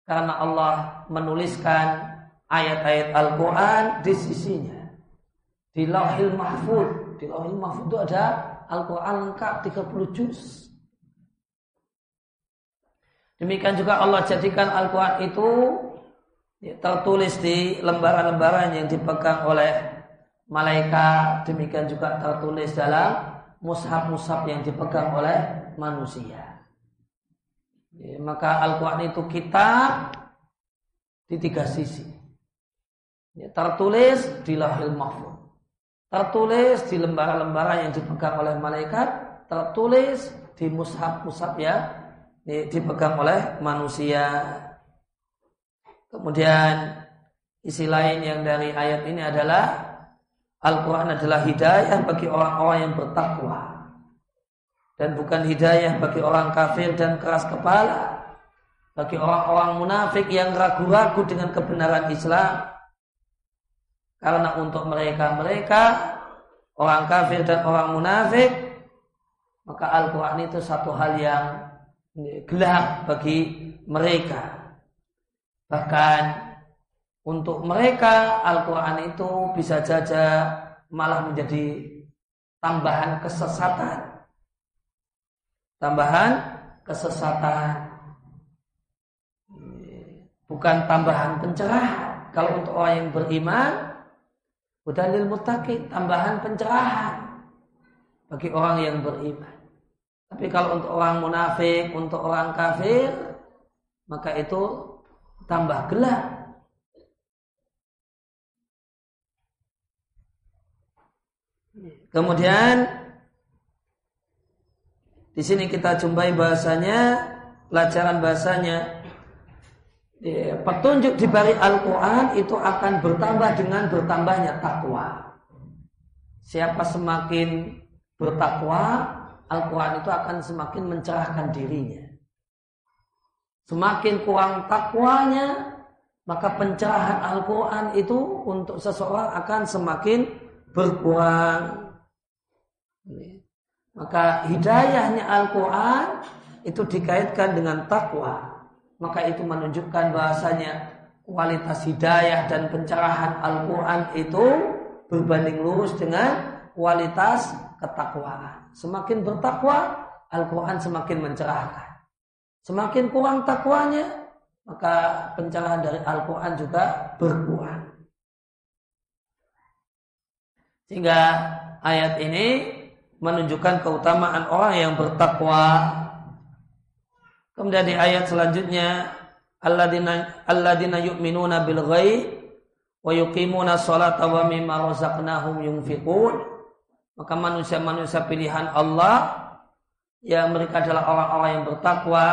karena Allah menuliskan ayat-ayat Al-Qur'an di sisinya. Di Lauhil Mahfud, di Lauhil Mahfud itu ada Al-Qur'an lengkap 30 juz. Demikian juga Allah jadikan Al-Quran itu tertulis di lembaran-lembaran yang dipegang oleh malaikat. Demikian juga tertulis dalam mushaf-mushaf yang dipegang oleh manusia. Ya, maka Al-Quran itu kitab di tiga sisi. Ya, tertulis di lahil mahfud. Tertulis di lembaran-lembaran yang dipegang oleh malaikat. Tertulis di mushaf-mushaf yang dipegang oleh manusia. Kemudian isi lain yang dari ayat ini adalah Al-Quran adalah hidayah bagi orang-orang yang bertakwa. Dan bukan hidayah bagi orang kafir dan keras kepala. Bagi orang-orang munafik yang ragu-ragu dengan kebenaran Islam. Karena untuk mereka-mereka, orang kafir dan orang munafik, maka Al-Quran itu satu hal yang gelap bagi mereka. Bahkan untuk mereka Al-Quran itu bisa saja malah menjadi tambahan kesesatan. Tambahan kesesatan. Bukan tambahan pencerahan. Kalau untuk orang yang beriman, Udalil mutakin, tambahan pencerahan bagi orang yang beriman. Tapi kalau untuk orang munafik, untuk orang kafir, maka itu tambah gelap Kemudian di sini kita jumpai bahasanya pelajaran bahasanya ya, petunjuk di balik Al-Quran itu akan bertambah dengan bertambahnya takwa. Siapa semakin bertakwa, Al-Quran itu akan semakin mencerahkan dirinya. Semakin kurang takwanya, maka pencerahan Al-Quran itu untuk seseorang akan semakin berkurang. Maka hidayahnya Al-Quran itu dikaitkan dengan takwa. Maka itu menunjukkan bahasanya kualitas hidayah dan pencerahan Al-Quran itu berbanding lurus dengan kualitas ketakwaan. Semakin bertakwa, Al-Quran semakin mencerahkan. Semakin kurang takwanya, maka pencerahan dari Al-Quran juga berkurang. Sehingga ayat ini menunjukkan keutamaan orang yang bertakwa. Kemudian di ayat selanjutnya alladzina alladzina yu'minuna bil ghaib wa yuqimuna sholata wa mimma razaqnahum yunfiqun. Maka manusia-manusia pilihan Allah yang mereka adalah orang-orang yang bertakwa,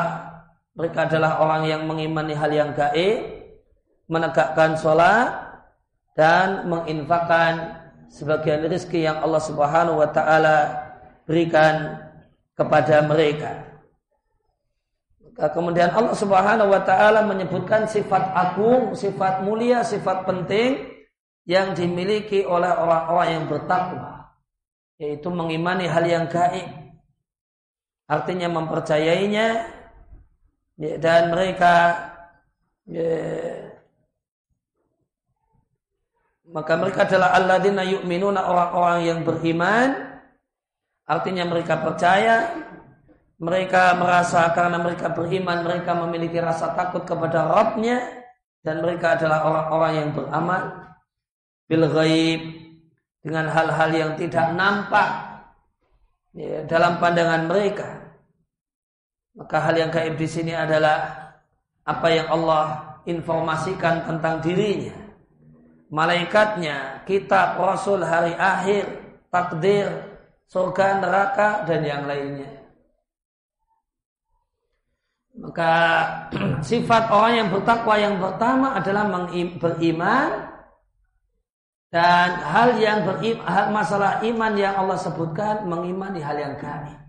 mereka adalah orang yang mengimani hal yang gaib, menegakkan sholat dan menginfakkan sebagian rezeki yang Allah Subhanahu wa taala berikan kepada mereka. Kemudian Allah Subhanahu wa taala menyebutkan sifat agung, sifat mulia, sifat penting yang dimiliki oleh orang-orang yang bertakwa, yaitu mengimani hal yang gaib. Artinya mempercayainya dan mereka maka mereka adalah alladzina yu'minuna orang-orang yang beriman. Artinya mereka percaya, mereka merasa karena mereka beriman, mereka memiliki rasa takut kepada Rabbnya dan mereka adalah orang-orang yang beramal bil ghaib dengan hal-hal yang tidak nampak ya, dalam pandangan mereka. Maka hal yang gaib di sini adalah apa yang Allah informasikan tentang dirinya malaikatnya, kitab, rasul, hari akhir, takdir, surga, neraka, dan yang lainnya. Maka <clears throat> sifat orang yang bertakwa yang pertama adalah beriman dan hal yang berim, hal masalah iman yang Allah sebutkan mengimani hal yang gaib.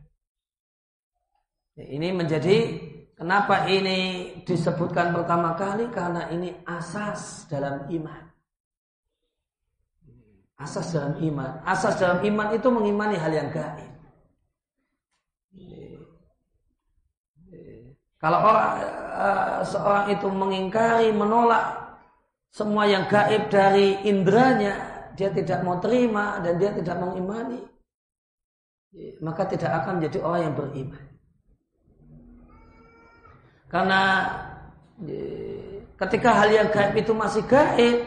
Ini menjadi kenapa ini disebutkan pertama kali karena ini asas dalam iman. Asas dalam iman. Asas dalam iman itu mengimani hal yang gaib. Kalau orang uh, seorang itu mengingkari, menolak semua yang gaib dari indranya, dia tidak mau terima dan dia tidak mau imani, maka tidak akan menjadi orang yang beriman. Karena ketika hal yang gaib itu masih gaib,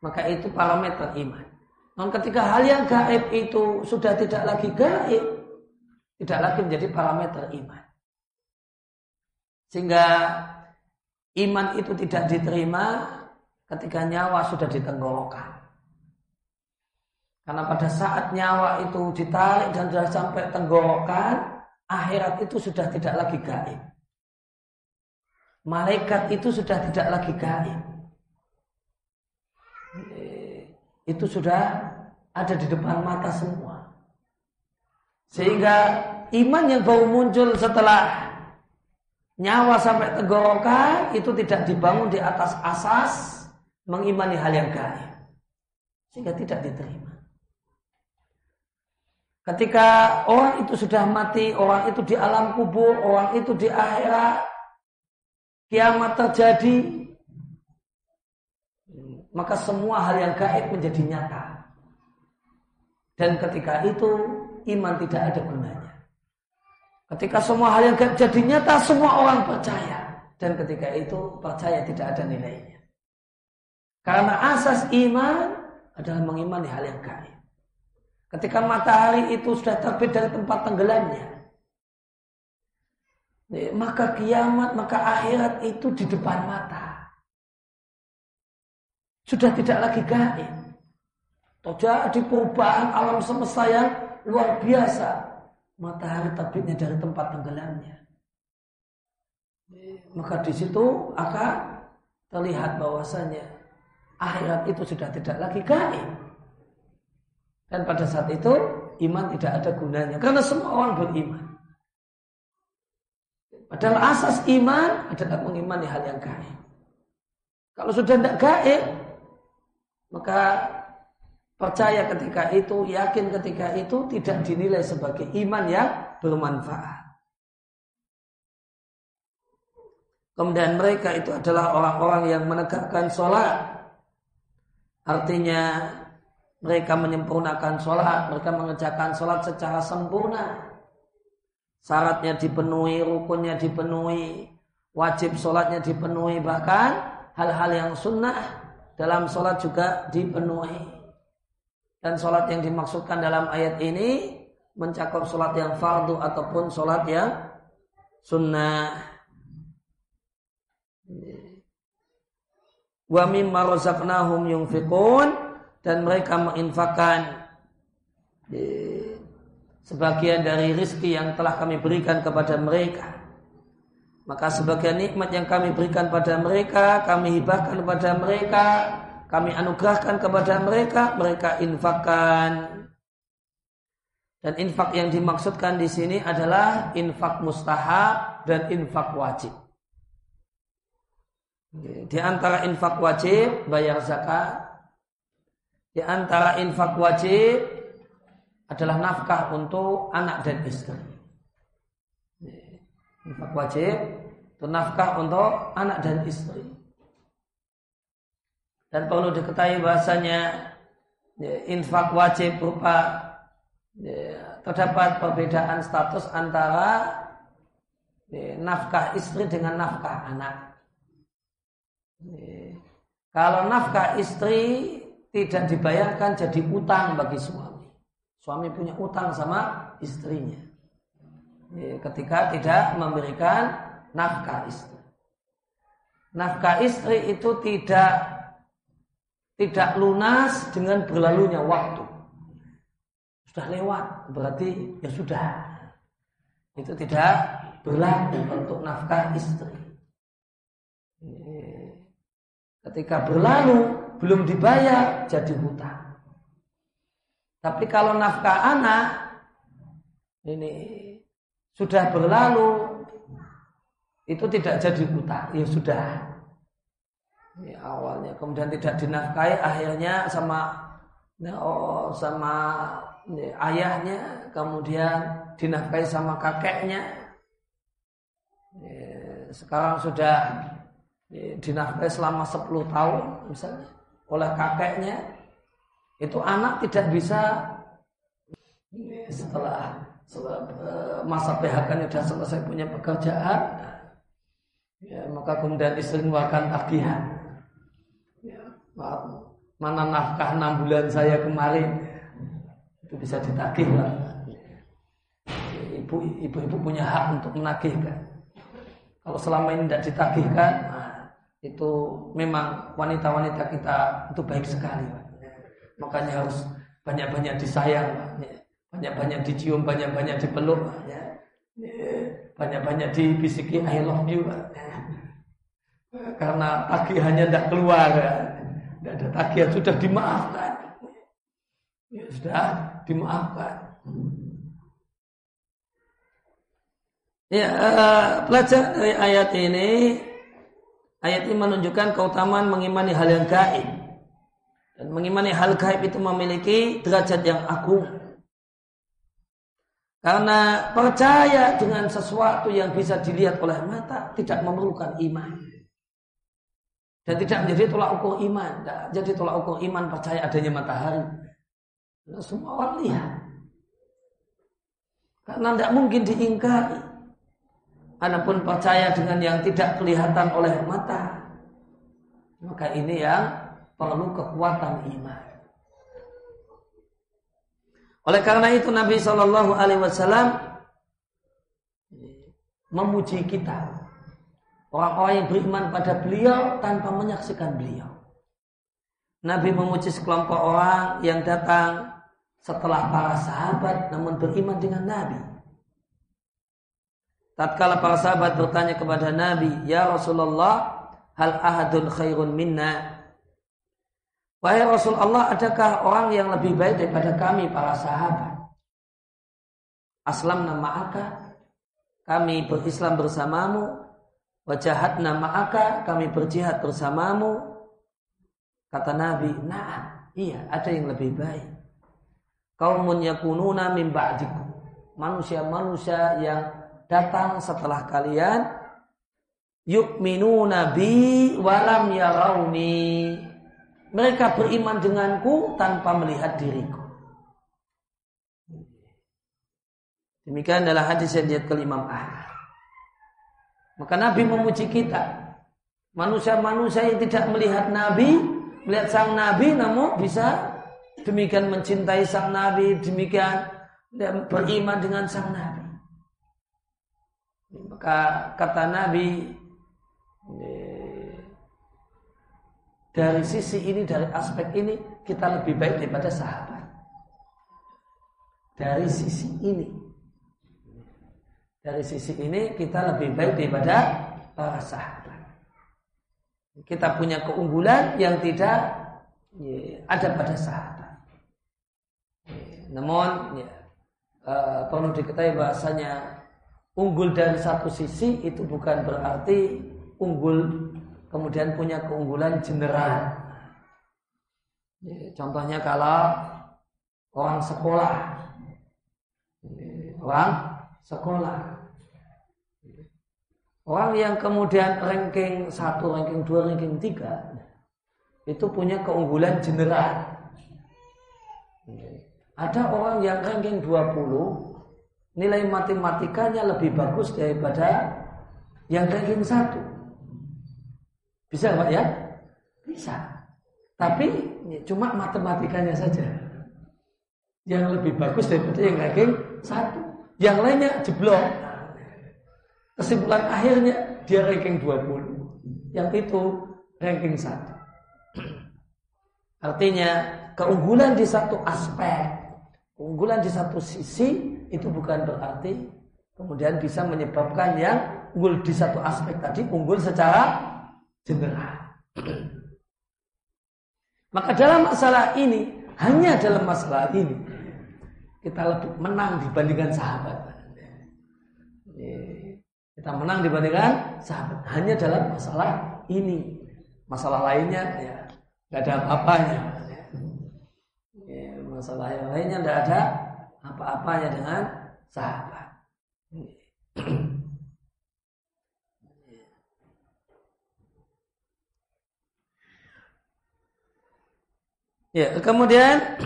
maka itu parameter iman. Namun ketika hal yang gaib itu sudah tidak lagi gaib, tidak lagi menjadi parameter iman. Sehingga iman itu tidak diterima ketika nyawa sudah ditenggorokan. Karena pada saat nyawa itu ditarik dan sudah sampai tenggorokan, akhirat itu sudah tidak lagi gaib. Malaikat itu sudah tidak lagi gaib. Itu sudah ada di depan mata semua. Sehingga iman yang baru muncul setelah nyawa sampai tenggorokan itu tidak dibangun di atas asas mengimani hal yang gaib sehingga tidak diterima. Ketika orang itu sudah mati, orang itu di alam kubur, orang itu di akhirat, kiamat terjadi, maka semua hal yang gaib menjadi nyata. Dan ketika itu iman tidak ada gunanya. Ketika semua hal yang jadi nyata, semua orang percaya. Dan ketika itu percaya tidak ada nilainya. Karena asas iman adalah mengimani hal yang gaib. Ketika matahari itu sudah terbit dari tempat tenggelamnya, maka kiamat, maka akhirat itu di depan mata. Sudah tidak lagi gaib. Terjadi perubahan alam semesta yang luar biasa matahari terbitnya dari tempat tenggelamnya. Maka di situ akan terlihat bahwasanya akhirat itu sudah tidak lagi gaib. Dan pada saat itu iman tidak ada gunanya karena semua orang beriman. Padahal asas iman adalah mengimani hal yang gaib. Kalau sudah tidak gaib, maka Percaya ketika itu, yakin ketika itu tidak dinilai sebagai iman yang bermanfaat. Kemudian mereka itu adalah orang-orang yang menegakkan sholat. Artinya mereka menyempurnakan sholat, mereka mengerjakan sholat secara sempurna. Syaratnya dipenuhi, rukunnya dipenuhi, wajib sholatnya dipenuhi, bahkan hal-hal yang sunnah dalam sholat juga dipenuhi. Dan sholat yang dimaksudkan dalam ayat ini mencakup sholat yang fardu ataupun sholat yang sunnah. Wa mimma razaqnahum yunfiqun dan mereka menginfakkan sebagian dari rizki yang telah kami berikan kepada mereka. Maka sebagian nikmat yang kami berikan pada mereka, kami hibahkan kepada mereka kami anugerahkan kepada mereka, mereka infakkan. Dan infak yang dimaksudkan di sini adalah infak mustahab dan infak wajib. Di antara infak wajib bayar zakat. Di antara infak wajib adalah nafkah untuk anak dan istri. Infak wajib itu nafkah untuk anak dan istri. Dan perlu diketahui bahasanya ya, infak wajib berupa ya, terdapat perbedaan status antara ya, nafkah istri dengan nafkah anak. Ya, kalau nafkah istri tidak dibayarkan jadi utang bagi suami. Suami punya utang sama istrinya. Ya, ketika tidak memberikan nafkah istri. Nafkah istri itu tidak tidak lunas dengan berlalunya waktu. Sudah lewat, berarti ya sudah. Itu tidak berlaku untuk nafkah istri. Ketika berlalu belum dibayar jadi hutang. Tapi kalau nafkah anak ini sudah berlalu itu tidak jadi hutang, ya sudah. Ini awalnya. Kemudian tidak dinafkahi akhirnya sama oh, sama ini, ayahnya kemudian dinafkahi sama kakeknya. Ini, sekarang sudah dinafkahi selama 10 tahun misalnya oleh kakeknya. Itu anak tidak bisa setelah, setelah eh, masa PHK-nya sudah selesai punya pekerjaan ya, maka kemudian istri mengeluarkan tagihan ya, mana nafkah enam bulan saya kemarin? Itu bisa ditagih lah ibu ibu ibu punya hak untuk menagihkan. Kalau selama ini tidak ditagihkan itu memang wanita-wanita kita itu baik sekali makanya harus banyak-banyak disayang banyak-banyak dicium banyak-banyak dipeluk banyak-banyak dibisiki I love you karena tagihannya tidak keluar tidak ada tagihan sudah dimaafkan ya, sudah dimaafkan ya uh, pelajar dari ayat ini Ayat ini menunjukkan keutamaan mengimani hal yang gaib. Dan mengimani hal gaib itu memiliki derajat yang agung. Karena percaya dengan sesuatu yang bisa dilihat oleh mata tidak memerlukan iman. Dan tidak menjadi tolak ukur iman. Tidak jadi tolak ukur iman percaya adanya matahari. Nah, semua orang lihat. Karena tidak mungkin diingkari. Adapun percaya dengan yang tidak kelihatan oleh mata, maka ini yang perlu kekuatan iman. Oleh karena itu Nabi Shallallahu Alaihi Wasallam memuji kita orang-orang yang beriman pada beliau tanpa menyaksikan beliau. Nabi memuji sekelompok orang yang datang setelah para sahabat namun beriman dengan Nabi. Tatkala para sahabat bertanya kepada Nabi, "Ya Rasulullah, hal ahadun khairun minna?" Wahai Rasulullah, adakah orang yang lebih baik daripada kami para sahabat? Aslam nama kami berislam bersamamu. Wajahat nama aka, kami berjihad bersamamu. Kata Nabi, nah, iya, ada yang lebih baik. Kaumun yakununa min ba'dikum. Manusia-manusia yang datang setelah kalian yukminu nabi walam yarawni mereka beriman denganku tanpa melihat diriku demikian adalah hadis yang diat kelimam Ahmad maka Nabi memuji kita manusia-manusia yang tidak melihat Nabi melihat sang Nabi namun bisa demikian mencintai sang Nabi demikian beriman dengan sang Nabi maka kata Nabi dari sisi ini, dari aspek ini kita lebih baik daripada sahabat. Dari sisi ini. Dari sisi ini kita lebih baik daripada para sahabat. Kita punya keunggulan yang tidak ada pada sahabat. Namun ya, uh, perlu diketahui bahasanya unggul dari satu sisi itu bukan berarti unggul kemudian punya keunggulan general. Contohnya kalau orang sekolah, orang sekolah, orang yang kemudian ranking satu, ranking dua, ranking tiga, itu punya keunggulan general. Ada orang yang ranking 20 nilai matematikanya lebih bagus daripada yang ranking satu. Bisa Pak ya? Bisa. Tapi cuma matematikanya saja. Yang lebih bagus daripada yang ranking satu. Yang lainnya jeblok. Kesimpulan akhirnya dia ranking 20. Yang itu ranking satu. Artinya keunggulan di satu aspek, keunggulan di satu sisi itu bukan berarti kemudian bisa menyebabkan yang unggul di satu aspek tadi unggul secara general. <clears throat> Maka dalam masalah ini, hanya dalam masalah ini, kita lebih menang dibandingkan sahabat. Kita menang dibandingkan sahabat. Hanya dalam masalah ini. Masalah lainnya ya nggak ada apa-apanya. Ya, masalah yang lainnya tidak ada apa-apanya dengan sahabat. Ya, kemudian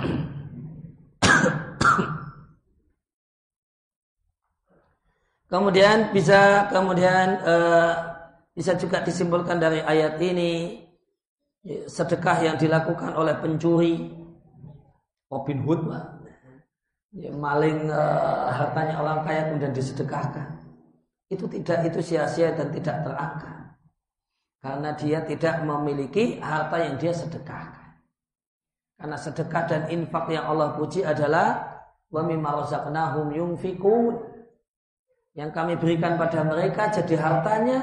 kemudian bisa kemudian uh, bisa juga disimpulkan dari ayat ini sedekah yang dilakukan oleh pencuri Robin Hood ya, maling uh, hartanya orang kaya kemudian disedekahkan. Itu tidak itu sia-sia dan tidak terangkat. Karena dia tidak memiliki harta yang dia sedekahkan. Karena sedekah dan infak yang Allah puji adalah wa mimma razaqnahum yunfikun. Yang kami berikan pada mereka jadi hartanya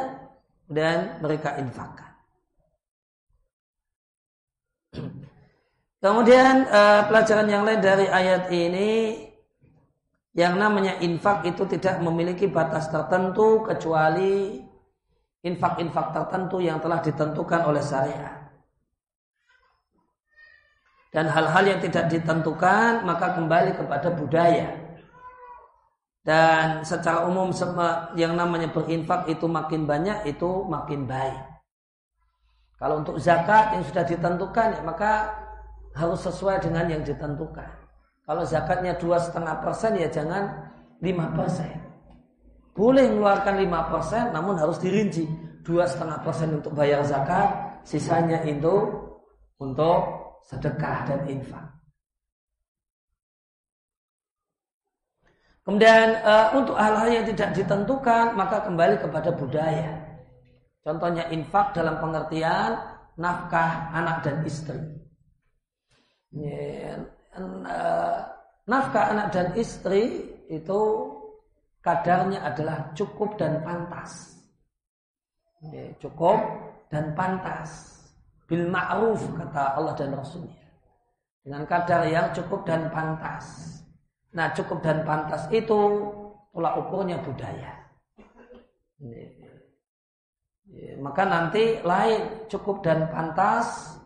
dan mereka infakkan. Kemudian uh, pelajaran yang lain dari ayat ini yang namanya infak itu tidak memiliki batas tertentu kecuali infak-infak tertentu yang telah ditentukan oleh syariat dan hal-hal yang tidak ditentukan maka kembali kepada budaya dan secara umum yang namanya berinfak itu makin banyak itu makin baik. Kalau untuk zakat yang sudah ditentukan ya maka harus sesuai dengan yang ditentukan. Kalau zakatnya dua setengah persen ya jangan lima persen. Boleh mengeluarkan lima persen namun harus dirinci. Dua setengah persen untuk bayar zakat sisanya itu untuk sedekah dan infak. Kemudian uh, untuk hal-hal yang tidak ditentukan maka kembali kepada budaya. Contohnya infak dalam pengertian nafkah anak dan istri. Uh, nafkah anak dan istri itu kadarnya adalah cukup dan pantas. Cukup dan pantas bil ma'ruf kata Allah dan Rasulnya dengan kadar yang cukup dan pantas. Nah cukup dan pantas itu tolak ukurnya budaya. Maka nanti lain cukup dan pantas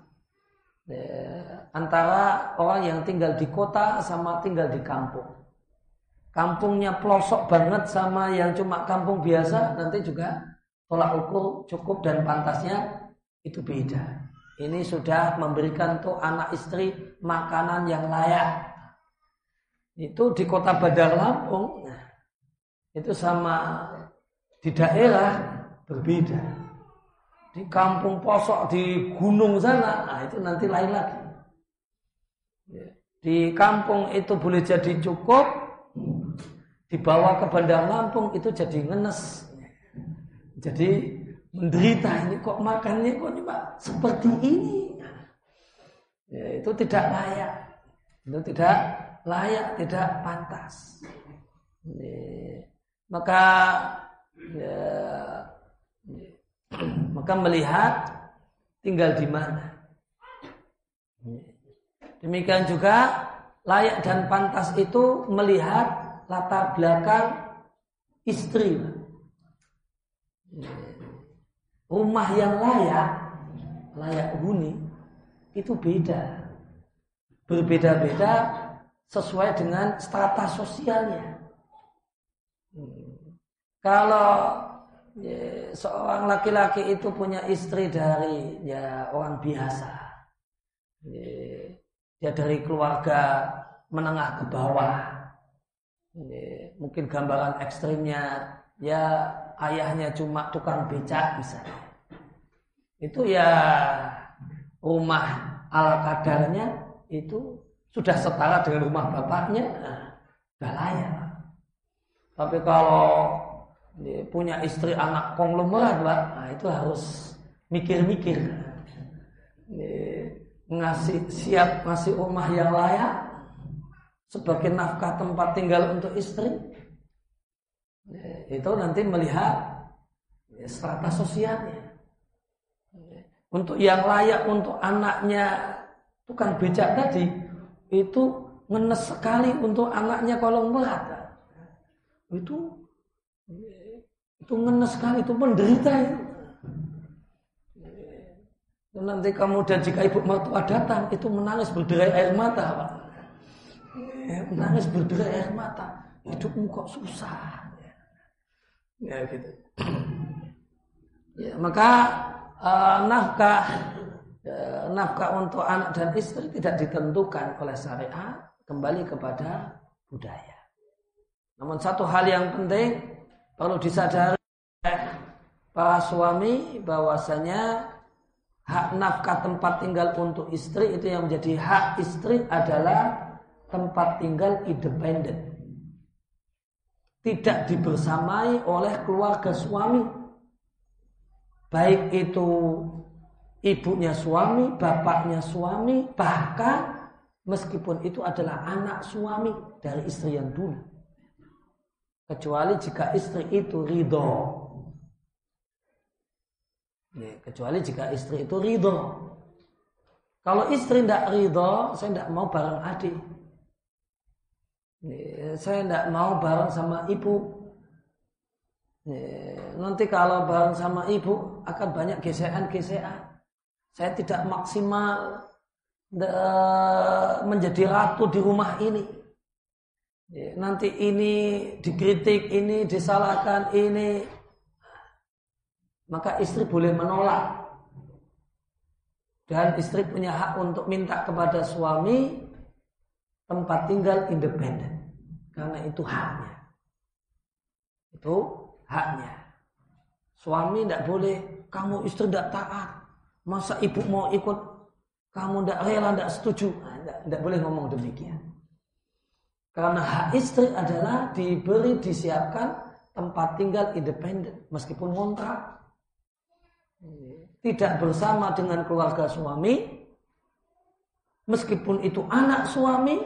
antara orang yang tinggal di kota sama tinggal di kampung. Kampungnya pelosok banget sama yang cuma kampung biasa nanti juga tolak ukur cukup dan pantasnya itu beda. Ini sudah memberikan tuh anak istri makanan yang layak. Itu di kota Bandar Lampung. Itu sama di daerah berbeda. Di kampung posok di gunung sana, nah itu nanti lain lagi. Di kampung itu boleh jadi cukup, dibawa ke Bandar Lampung itu jadi ngenes. Jadi menderita ini kok makannya kok cuma seperti ini. Ya, itu tidak layak. Itu tidak layak, tidak pantas. Maka ya, maka melihat tinggal di mana. Demikian juga layak dan pantas itu melihat latar belakang istri. Rumah yang layak, layak huni, itu beda. Berbeda-beda sesuai dengan strata sosialnya. Kalau ya, seorang laki-laki itu punya istri dari ya orang biasa, ya, dia dari keluarga menengah ke bawah, ya, mungkin gambaran ekstrimnya ya ayahnya cuma tukang becak misalnya. Itu ya rumah ala kadarnya itu sudah setara dengan rumah bapaknya, nah, layak. Tapi kalau punya istri anak konglomerat, nah itu harus mikir-mikir. ngasih siap ngasih rumah yang layak sebagai nafkah tempat tinggal untuk istri itu nanti melihat strata sosialnya untuk yang layak untuk anaknya tukang becak tadi itu ngenes sekali untuk anaknya kolong berat itu itu ngenes sekali itu menderita itu Nanti kamu dan jika ibu mertua datang itu menangis berderai air mata. Ya, menangis berderai air mata. Hidupmu kok susah. Ya gitu. Ya, maka uh, nafkah nafkah untuk anak dan istri tidak ditentukan oleh syariat, kembali kepada budaya. Namun satu hal yang penting perlu disadari para suami bahwasanya hak nafkah tempat tinggal untuk istri itu yang menjadi hak istri adalah tempat tinggal independen. Tidak dibersamai oleh keluarga suami. Baik itu ibunya suami, bapaknya suami, bahkan meskipun itu adalah anak suami dari istri yang dulu. Kecuali jika istri itu ridho Ya, kecuali jika istri itu ridho. Kalau istri tidak ridho, saya tidak mau bareng adik. Ya, saya tidak mau bareng sama ibu. Ya, nanti kalau bareng sama ibu akan banyak gesekan-gesekan. Saya tidak maksimal menjadi ratu di rumah ini. Ya, nanti ini dikritik, ini disalahkan, ini maka istri boleh menolak. Dan istri punya hak untuk minta kepada suami tempat tinggal independen. Karena itu haknya. Itu haknya. Suami tidak boleh, kamu istri tidak taat. Masa ibu mau ikut, kamu tidak rela, tidak setuju. Tidak, tidak boleh ngomong demikian. Karena hak istri adalah diberi, disiapkan tempat tinggal independen. Meskipun kontrak tidak bersama dengan keluarga suami meskipun itu anak suami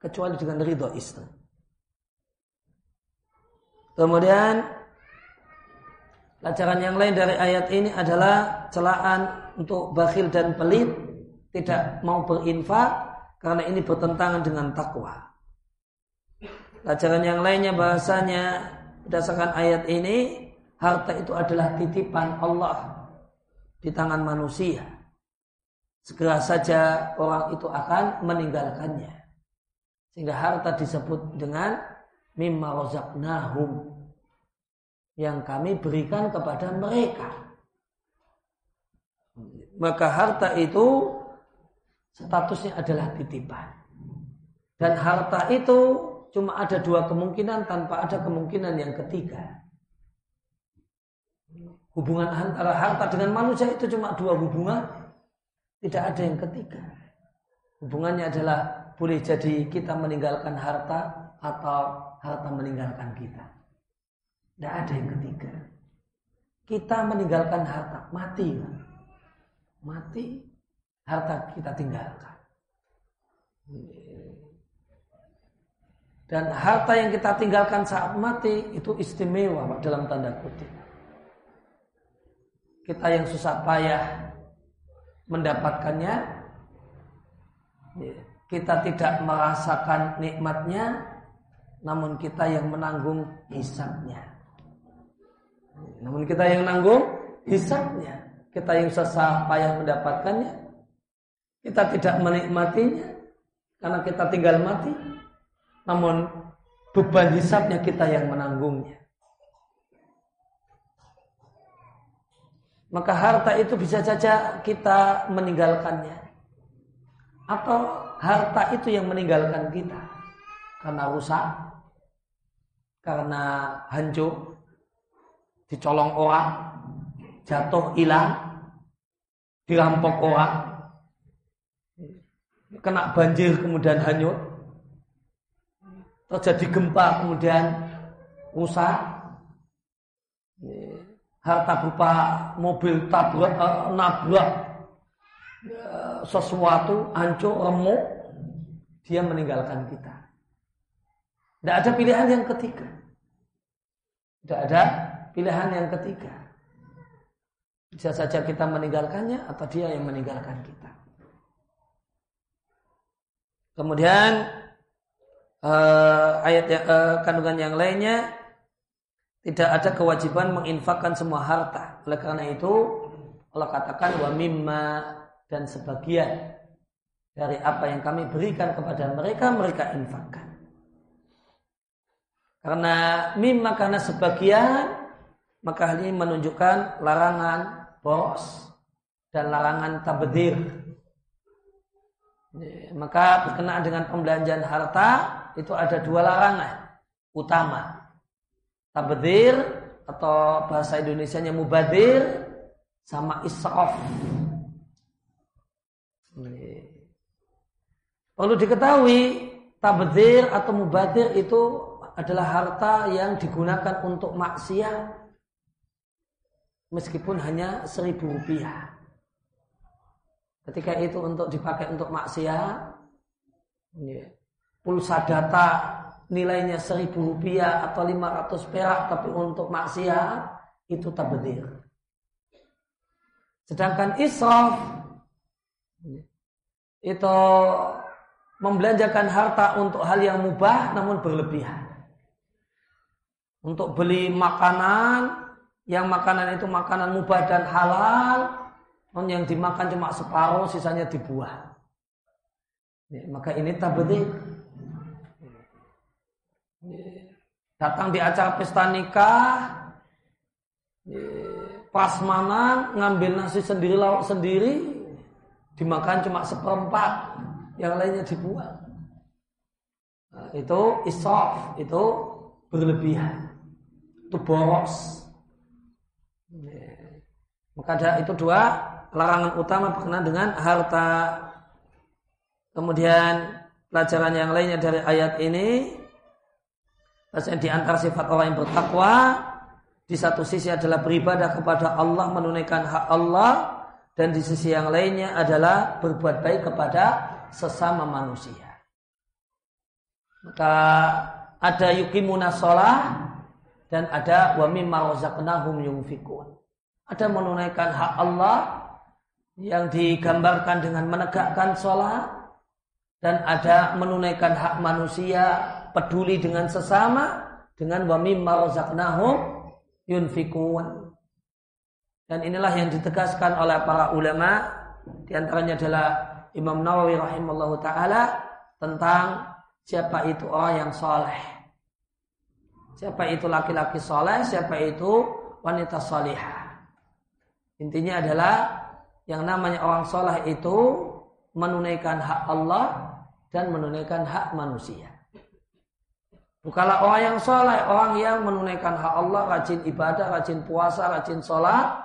kecuali dengan ridho istri. Kemudian pelajaran yang lain dari ayat ini adalah celaan untuk bakhil dan pelit tidak mau berinfak karena ini bertentangan dengan takwa. Pelajaran yang lainnya bahasanya berdasarkan ayat ini harta itu adalah titipan Allah di tangan manusia. Segera saja orang itu akan meninggalkannya. Sehingga harta disebut dengan mimma rozaknahum yang kami berikan kepada mereka. Maka harta itu statusnya adalah titipan. Dan harta itu cuma ada dua kemungkinan tanpa ada kemungkinan yang ketiga. Hubungan antara harta dengan manusia itu cuma dua hubungan. Tidak ada yang ketiga. Hubungannya adalah boleh jadi kita meninggalkan harta atau harta meninggalkan kita. Tidak ada yang ketiga. Kita meninggalkan harta, mati. Mati, harta kita tinggalkan. Dan harta yang kita tinggalkan saat mati itu istimewa dalam tanda kutip kita yang susah payah mendapatkannya ya, kita tidak merasakan nikmatnya namun kita yang menanggung hisapnya namun kita yang menanggung hisapnya. Kita yang susah payah mendapatkannya. Kita tidak menikmatinya karena kita tinggal mati. Namun beban hisapnya kita yang menanggungnya. Maka harta itu bisa saja kita meninggalkannya. Atau harta itu yang meninggalkan kita. Karena rusak, karena hancur, dicolong orang, jatuh hilang, dirampok orang, kena banjir kemudian hanyut, terjadi gempa kemudian rusak, harta berupa mobil tabrak uh, nabrak ya, sesuatu hancur remuk dia meninggalkan kita. Tidak ada pilihan yang ketiga. Tidak ada pilihan yang ketiga. Bisa saja kita meninggalkannya atau dia yang meninggalkan kita. Kemudian uh, ayat uh, kandungan yang lainnya tidak ada kewajiban menginfakkan semua harta. Oleh karena itu Allah katakan wa mimma dan sebagian dari apa yang kami berikan kepada mereka mereka infakkan. Karena mimma karena sebagian maka hal ini menunjukkan larangan boros dan larangan tabdir. Maka berkenaan dengan pembelanjaan harta itu ada dua larangan utama tabdir atau bahasa Indonesia-nya mubadir sama israf. Perlu diketahui tabdir atau mubadir itu adalah harta yang digunakan untuk maksiat meskipun hanya seribu rupiah. Ketika itu untuk dipakai untuk maksiat, pulsa data nilainya seribu rupiah atau lima ratus perak tapi untuk maksiat itu tabdir. Sedangkan israf itu membelanjakan harta untuk hal yang mubah namun berlebihan. Untuk beli makanan yang makanan itu makanan mubah dan halal, yang dimakan cuma separuh, sisanya dibuang. maka ini tabdir. Datang di acara pesta nikah, prasmanan, ngambil nasi sendiri, lauk sendiri, dimakan cuma seperempat, yang lainnya dibuang. Nah, itu isof, itu berlebihan, itu boros. Maka ada itu dua larangan utama berkenaan dengan harta. Kemudian pelajaran yang lainnya dari ayat ini Bahasanya di antara sifat orang yang bertakwa di satu sisi adalah beribadah kepada Allah menunaikan hak Allah dan di sisi yang lainnya adalah berbuat baik kepada sesama manusia. Maka ada yukimuna sholah dan ada wa mimma razaqnahum yunfikun. Ada menunaikan hak Allah yang digambarkan dengan menegakkan sholat dan ada menunaikan hak manusia peduli dengan sesama dengan wa mimma razaqnahum yunfikun. Dan inilah yang ditegaskan oleh para ulama di antaranya adalah Imam Nawawi rahimallahu taala tentang siapa itu orang yang soleh. Siapa itu laki-laki soleh, siapa itu wanita solihah. Intinya adalah yang namanya orang soleh itu menunaikan hak Allah dan menunaikan hak manusia. Bukanlah orang yang soleh, orang yang menunaikan hak Allah, rajin ibadah, rajin puasa, rajin sholat,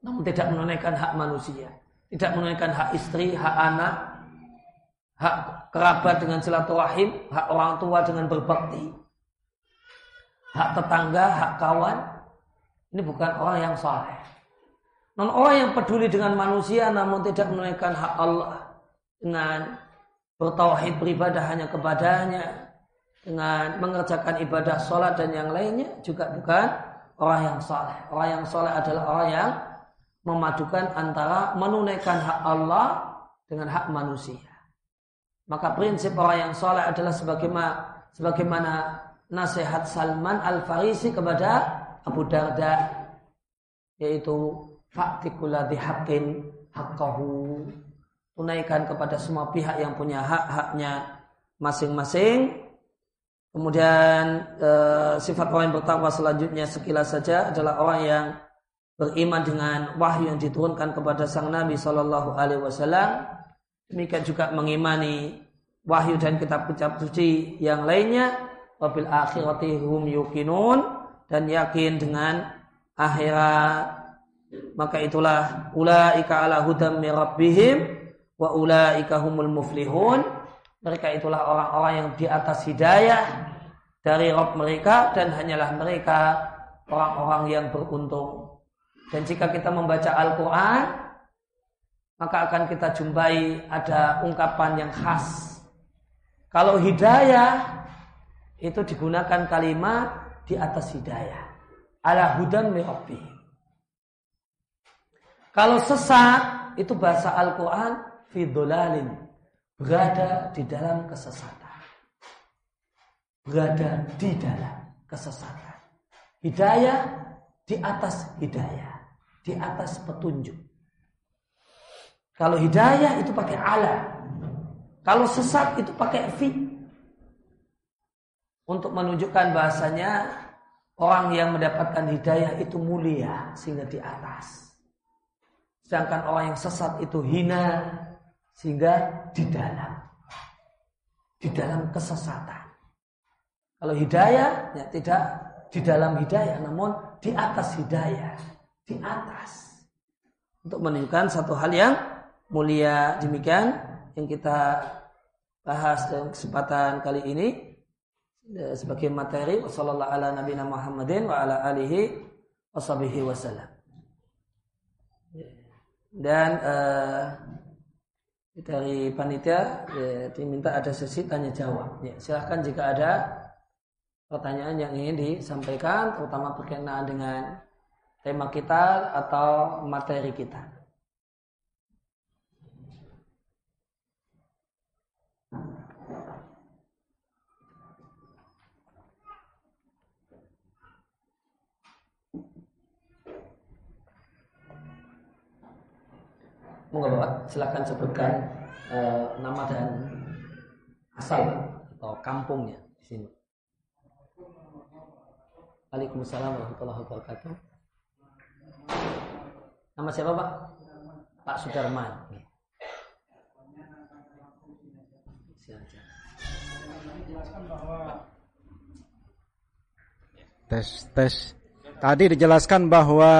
namun tidak menunaikan hak manusia, tidak menunaikan hak istri, hak anak, hak kerabat dengan silaturahim, hak orang tua dengan berbakti, hak tetangga, hak kawan. Ini bukan orang yang soleh. Non orang yang peduli dengan manusia namun tidak menunaikan hak Allah dengan bertauhid beribadah hanya kepadanya dengan mengerjakan ibadah sholat dan yang lainnya juga bukan orang yang soleh. Orang yang soleh adalah orang yang memadukan antara menunaikan hak Allah dengan hak manusia. Maka prinsip orang yang soleh adalah sebagaimana, sebagaimana nasihat Salman Al Farisi kepada Abu Darda, yaitu faktikuladi hakin hakkahu tunaikan kepada semua pihak yang punya hak-haknya masing-masing. Kemudian e, sifat orang yang bertakwa selanjutnya sekilas saja adalah orang yang beriman dengan wahyu yang diturunkan kepada sang Nabi Shallallahu Alaihi Wasallam. Demikian juga mengimani wahyu dan kitab-kitab suci yang lainnya. Wabil akhirati hum yukinun dan yakin dengan akhirat. Maka itulah ulaika ala hudam mirabbihim wa ulaika humul muflihun mereka itulah orang-orang yang di atas hidayah dari Rob mereka dan hanyalah mereka orang-orang yang beruntung Dan jika kita membaca Al-Quran, maka akan kita jumpai ada ungkapan yang khas. Kalau hidayah, itu digunakan kalimat di atas hidayah. Ala hudan mi'abbi. Kalau sesat, itu bahasa Al-Quran, fidolalin. Berada di dalam kesesatan. Berada di dalam kesesatan. Hidayah di atas hidayah di atas petunjuk. Kalau hidayah itu pakai ala. Kalau sesat itu pakai fi. Untuk menunjukkan bahasanya orang yang mendapatkan hidayah itu mulia sehingga di atas. Sedangkan orang yang sesat itu hina sehingga di dalam. Di dalam kesesatan. Kalau hidayah ya tidak di dalam hidayah namun di atas hidayah di atas untuk menunjukkan satu hal yang mulia demikian yang kita bahas dalam kesempatan kali ini. Ya, sebagai materi wasallallahu ala nabiyina Muhammadin wa ala alihi washabihi wasallam dan uh, dari panitia ya, diminta ada sesi tanya jawab. Ya, silahkan jika ada pertanyaan yang ingin disampaikan terutama berkenaan dengan tema kita atau materi kita. Monggo Bapak, silakan sebutkan uh, nama dan asal atau kampungnya di sini. Waalaikumsalam warahmatullahi wabarakatuh. Nama siapa Pak? Pak Sudarman. Tes, tes. Tadi dijelaskan bahwa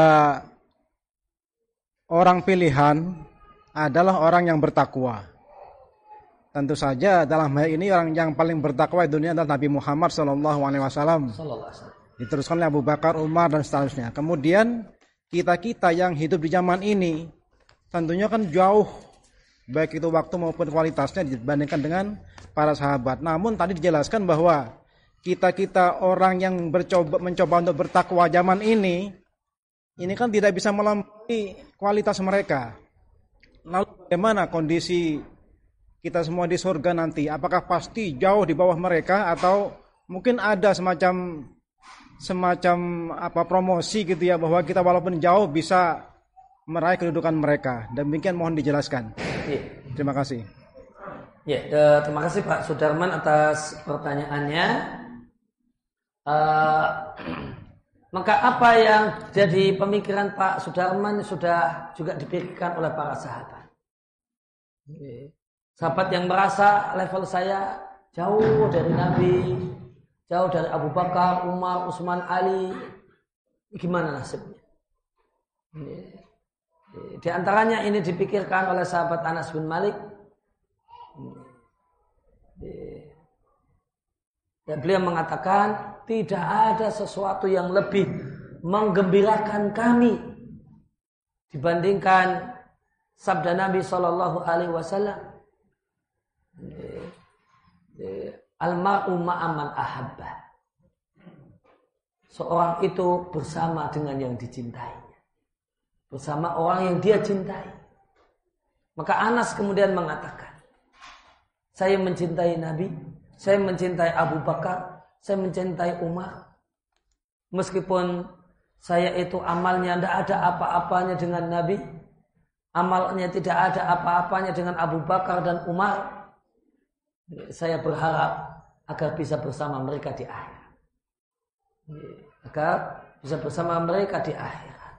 orang pilihan adalah orang yang bertakwa. Tentu saja dalam hal ini orang yang paling bertakwa di dunia adalah Nabi Muhammad SAW. Diteruskan oleh Abu Bakar, Umar dan seterusnya. Kemudian kita-kita yang hidup di zaman ini tentunya kan jauh baik itu waktu maupun kualitasnya dibandingkan dengan para sahabat. Namun tadi dijelaskan bahwa kita-kita orang yang bercoba mencoba untuk bertakwa zaman ini ini kan tidak bisa melampaui kualitas mereka. Lalu bagaimana kondisi kita semua di surga nanti? Apakah pasti jauh di bawah mereka atau mungkin ada semacam semacam apa promosi gitu ya bahwa kita walaupun jauh bisa meraih kedudukan mereka. Demikian mohon dijelaskan. Ya. Terima kasih. Ya, terima kasih Pak Sudarman atas pertanyaannya. Uh, <clears throat> maka apa yang jadi pemikiran Pak Sudarman sudah juga dipikirkan oleh para sahabat. Sahabat yang merasa level saya jauh dari Nabi, jauh dari Abu Bakar, Umar, Utsman, Ali. Gimana nasibnya? Di antaranya ini dipikirkan oleh sahabat Anas bin Malik. Dan beliau mengatakan tidak ada sesuatu yang lebih menggembirakan kami dibandingkan sabda Nabi Shallallahu Alaihi Wasallam Al-mar'u ahabba. Seorang itu bersama dengan yang dicintainya. Bersama orang yang dia cintai. Maka Anas kemudian mengatakan, saya mencintai Nabi, saya mencintai Abu Bakar, saya mencintai Umar. Meskipun saya itu amalnya tidak ada apa-apanya dengan Nabi, amalnya tidak ada apa-apanya dengan Abu Bakar dan Umar, saya berharap agar bisa bersama mereka di akhirat. Agar bisa bersama mereka di akhirat.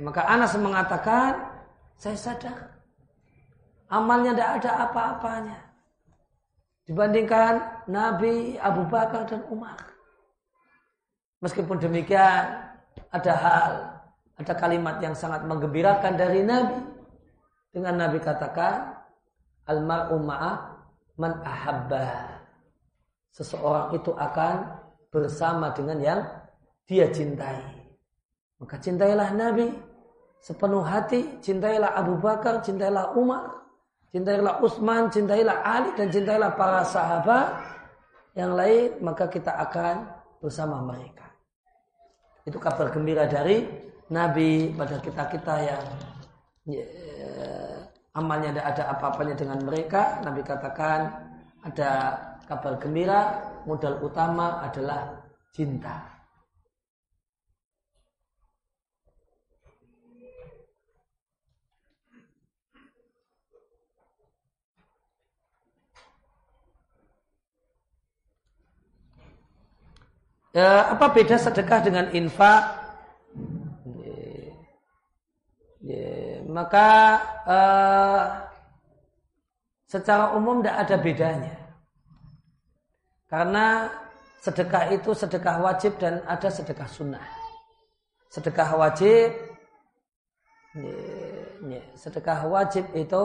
Maka Anas mengatakan, saya sadar amalnya tidak ada apa-apanya dibandingkan Nabi Abu Bakar dan Umar. Meskipun demikian, ada hal, ada kalimat yang sangat menggembirakan dari Nabi. Dengan Nabi katakan, Al-mar'u man ahabba. Seseorang itu akan bersama dengan yang dia cintai. Maka cintailah Nabi sepenuh hati, cintailah Abu Bakar, cintailah Umar, cintailah Utsman, cintailah Ali dan cintailah para sahabat yang lain, maka kita akan bersama mereka. Itu kabar gembira dari Nabi pada kita-kita yang ya, amalnya tidak ada apa-apanya dengan mereka. Nabi katakan ada kabar gembira, modal utama adalah cinta. Ya, apa beda sedekah dengan infak? Ya, ya, maka uh, secara umum tidak ada bedanya. Karena sedekah itu sedekah wajib dan ada sedekah sunnah. Sedekah wajib, sedekah wajib itu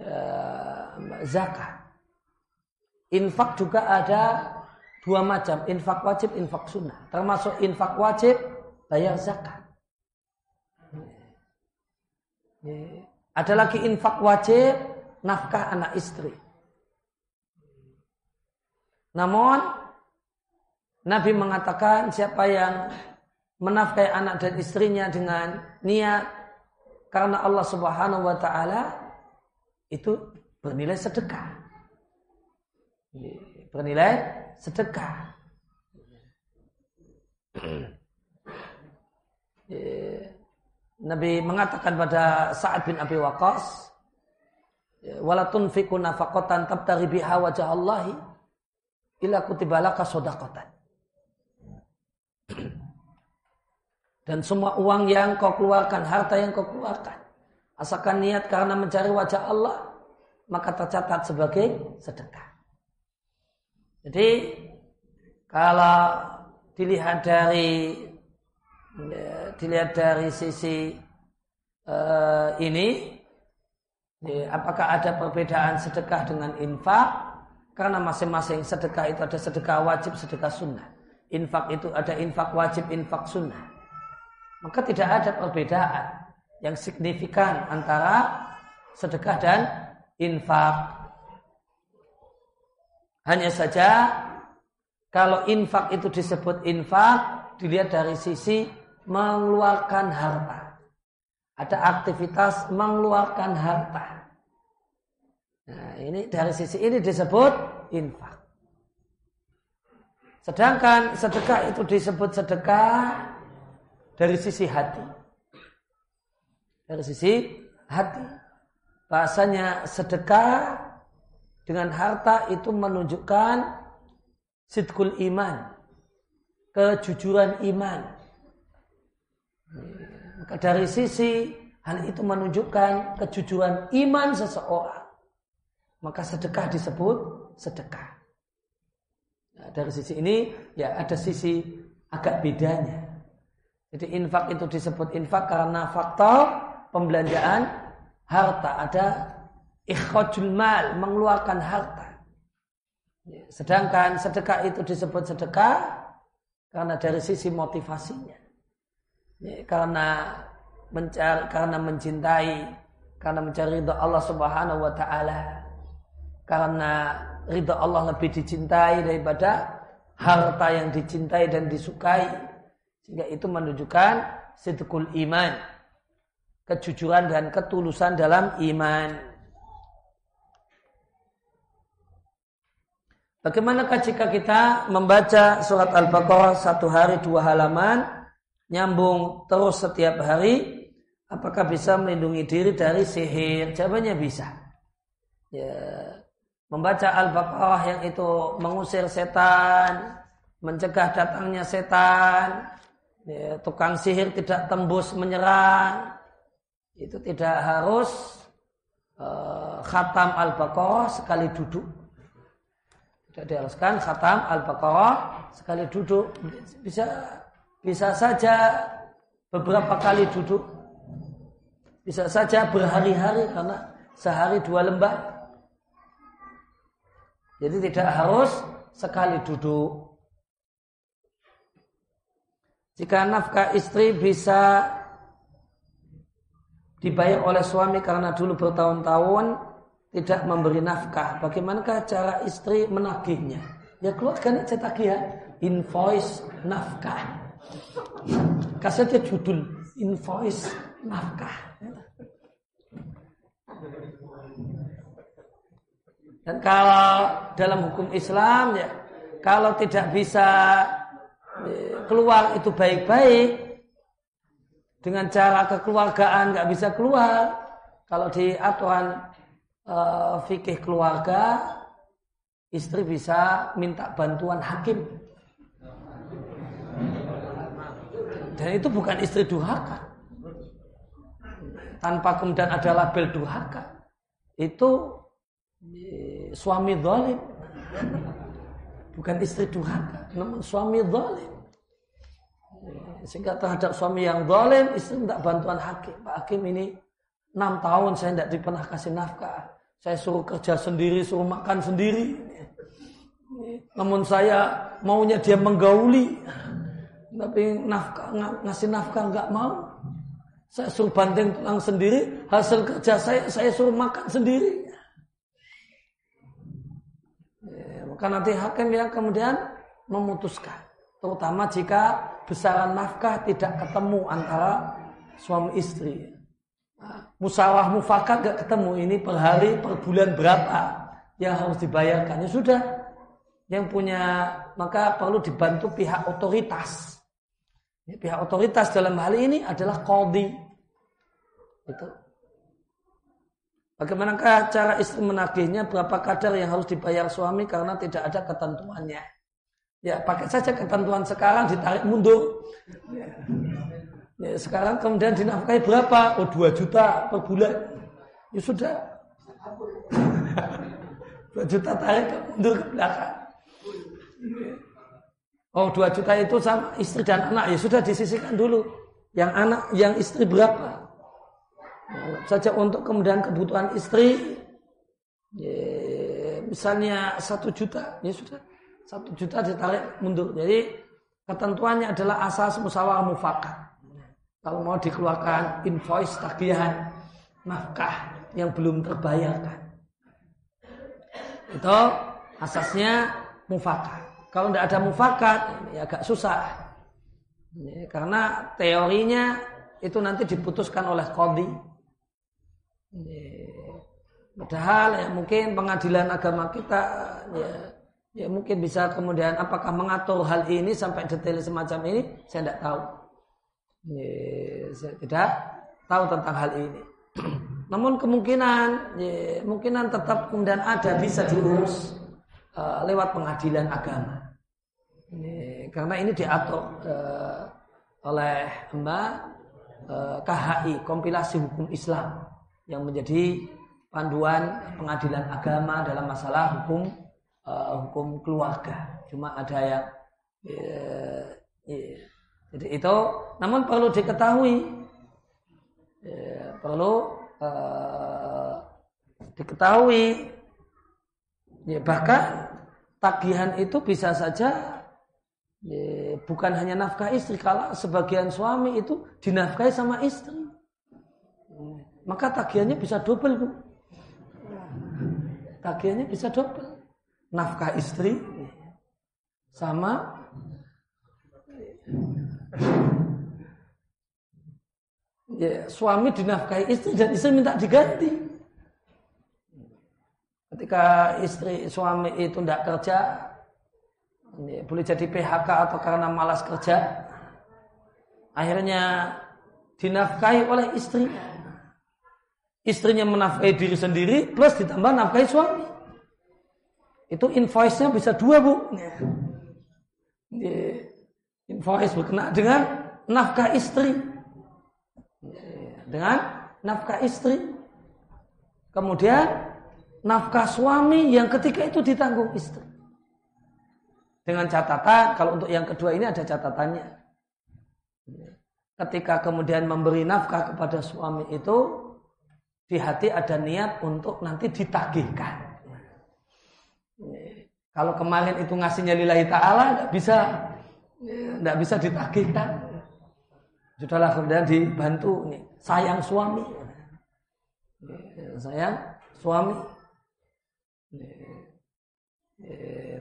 uh, zakat. Infak juga ada Dua macam, infak wajib, infak sunnah. Termasuk infak wajib, bayar zakat. Ada lagi infak wajib, nafkah anak istri. Namun, Nabi mengatakan siapa yang menafkahi anak dan istrinya dengan niat karena Allah Subhanahu wa taala itu bernilai sedekah. Bernilai sedekah. Nabi mengatakan pada Sa'ad bin Abi Waqqas, "Wala tunfiqu nafaqatan tabtaghi biha wajah Allahi illa kutiba laka shadaqatan." Dan semua uang yang kau keluarkan, harta yang kau keluarkan, asalkan niat karena mencari wajah Allah, maka tercatat sebagai sedekah. Jadi kalau dilihat dari dilihat dari sisi uh, ini, ya, apakah ada perbedaan sedekah dengan infak? Karena masing-masing sedekah itu ada sedekah wajib, sedekah sunnah. Infak itu ada infak wajib, infak sunnah. Maka tidak ada perbedaan yang signifikan antara sedekah dan infak. Hanya saja kalau infak itu disebut infak dilihat dari sisi mengeluarkan harta. Ada aktivitas mengeluarkan harta. Nah, ini dari sisi ini disebut infak. Sedangkan sedekah itu disebut sedekah dari sisi hati. Dari sisi hati. Bahasanya sedekah dengan harta itu menunjukkan sidkul iman, kejujuran iman. Maka dari sisi hal itu menunjukkan kejujuran iman seseorang. Maka sedekah disebut sedekah. Nah, dari sisi ini ya ada sisi agak bedanya. Jadi infak itu disebut infak karena faktor pembelanjaan harta ada ikhrajul mal, mengeluarkan harta. Sedangkan sedekah itu disebut sedekah karena dari sisi motivasinya. Karena mencari, karena mencintai, karena mencari ridha Allah Subhanahu wa taala. Karena ridha Allah lebih dicintai daripada harta yang dicintai dan disukai. Sehingga itu menunjukkan sidqul iman. Kejujuran dan ketulusan dalam iman. Bagaimanakah jika kita membaca surat Al-Baqarah satu hari dua halaman, nyambung terus setiap hari, apakah bisa melindungi diri dari sihir? Jawabannya bisa. Ya, membaca Al-Baqarah yang itu mengusir setan, mencegah datangnya setan, ya, tukang sihir tidak tembus menyerang, itu tidak harus uh, khatam Al-Baqarah sekali duduk tidak diharuskan khatam Al-Baqarah sekali duduk. Bisa bisa saja beberapa kali duduk. Bisa saja berhari-hari karena sehari dua lembar jadi tidak harus sekali duduk. Jika nafkah istri bisa dibayar oleh suami karena dulu bertahun-tahun tidak memberi nafkah. Bagaimanakah cara istri menagihnya? Ya keluarkan aja tagihan invoice nafkah. Kasih judul invoice nafkah. Dan kalau dalam hukum Islam ya kalau tidak bisa eh, keluar itu baik-baik dengan cara kekeluargaan nggak bisa keluar. Kalau di aturan uh, fikih keluarga istri bisa minta bantuan hakim. Dan itu bukan istri durhaka. Tanpa kemudian ada label durhaka. Itu suami zalim. Bukan istri durhaka, namun suami zalim. Sehingga terhadap suami yang zalim, istri minta bantuan hakim. Pak Hakim ini enam tahun saya tidak pernah kasih nafkah. Saya suruh kerja sendiri, suruh makan sendiri. Namun saya maunya dia menggauli. Tapi nafkah, ngasih nafkah nggak mau. Saya suruh banting tulang sendiri, hasil kerja saya saya suruh makan sendiri. Maka nanti hakim yang kemudian memutuskan. Terutama jika besaran nafkah tidak ketemu antara suami istri. Musawah mufakat gak ketemu ini per hari per bulan berapa yang harus dibayarkan. Ya sudah. Yang punya maka perlu dibantu pihak otoritas. Ya, pihak otoritas dalam hal ini adalah kodi. Itu Bagaimanakah cara istri menagihnya berapa kadar yang harus dibayar suami karena tidak ada ketentuannya? Ya pakai saja ketentuan sekarang ditarik mundur. Ya, sekarang kemudian dinafkahi berapa? Oh 2 juta per bulan. Ya sudah. <laughs> 2 juta tarik mundur ke belakang. Oh 2 juta itu sama istri dan anak ya sudah disisihkan dulu. Yang anak, yang istri berapa? saja untuk kemudian kebutuhan istri ya, misalnya satu juta ya sudah satu juta ditarik mundur jadi ketentuannya adalah asas musyawarah mufakat kalau mau dikeluarkan invoice tagihan nafkah yang belum terbayarkan. Itu asasnya mufakat. Kalau tidak ada mufakat ya agak susah. Ya, karena teorinya itu nanti diputuskan oleh kodi Padahal ya mungkin pengadilan agama kita ya, ya mungkin bisa kemudian apakah mengatur hal ini sampai detail semacam ini saya tidak tahu. Ya, saya tidak tahu tentang hal ini. <clears throat> Namun kemungkinan ya, kemungkinan tetap kemudian ada bisa diurus uh, lewat pengadilan agama. Ya, karena ini diatur uh, oleh Mbak uh, KHI kompilasi hukum Islam yang menjadi panduan pengadilan agama dalam masalah hukum uh, hukum keluarga. Cuma ada yang uh, jadi itu, namun perlu diketahui, uh, perlu uh, diketahui, ya, bahkan tagihan itu bisa saja ya, bukan hanya nafkah istri, kalau sebagian suami itu dinafkahi sama istri maka tagihannya bisa double bu. Tagihannya bisa double. Nafkah istri sama ya, suami dinafkahi istri dan istri minta diganti. Ketika istri suami itu tidak kerja, ya, boleh jadi PHK atau karena malas kerja, akhirnya dinafkahi oleh istrinya istrinya menafkahi diri sendiri plus ditambah nafkahi suami. Itu invoice-nya bisa dua bu. Invoice berkenaan dengan nafkah istri. Dengan nafkah istri. Kemudian nafkah suami yang ketika itu ditanggung istri. Dengan catatan, kalau untuk yang kedua ini ada catatannya. Ketika kemudian memberi nafkah kepada suami itu, di hati ada niat untuk nanti ditagihkan. Kalau kemarin itu ngasihnya lillahi ta'ala, nggak bisa tidak bisa ditagihkan. Sudahlah kemudian dibantu nih, sayang suami, sayang suami.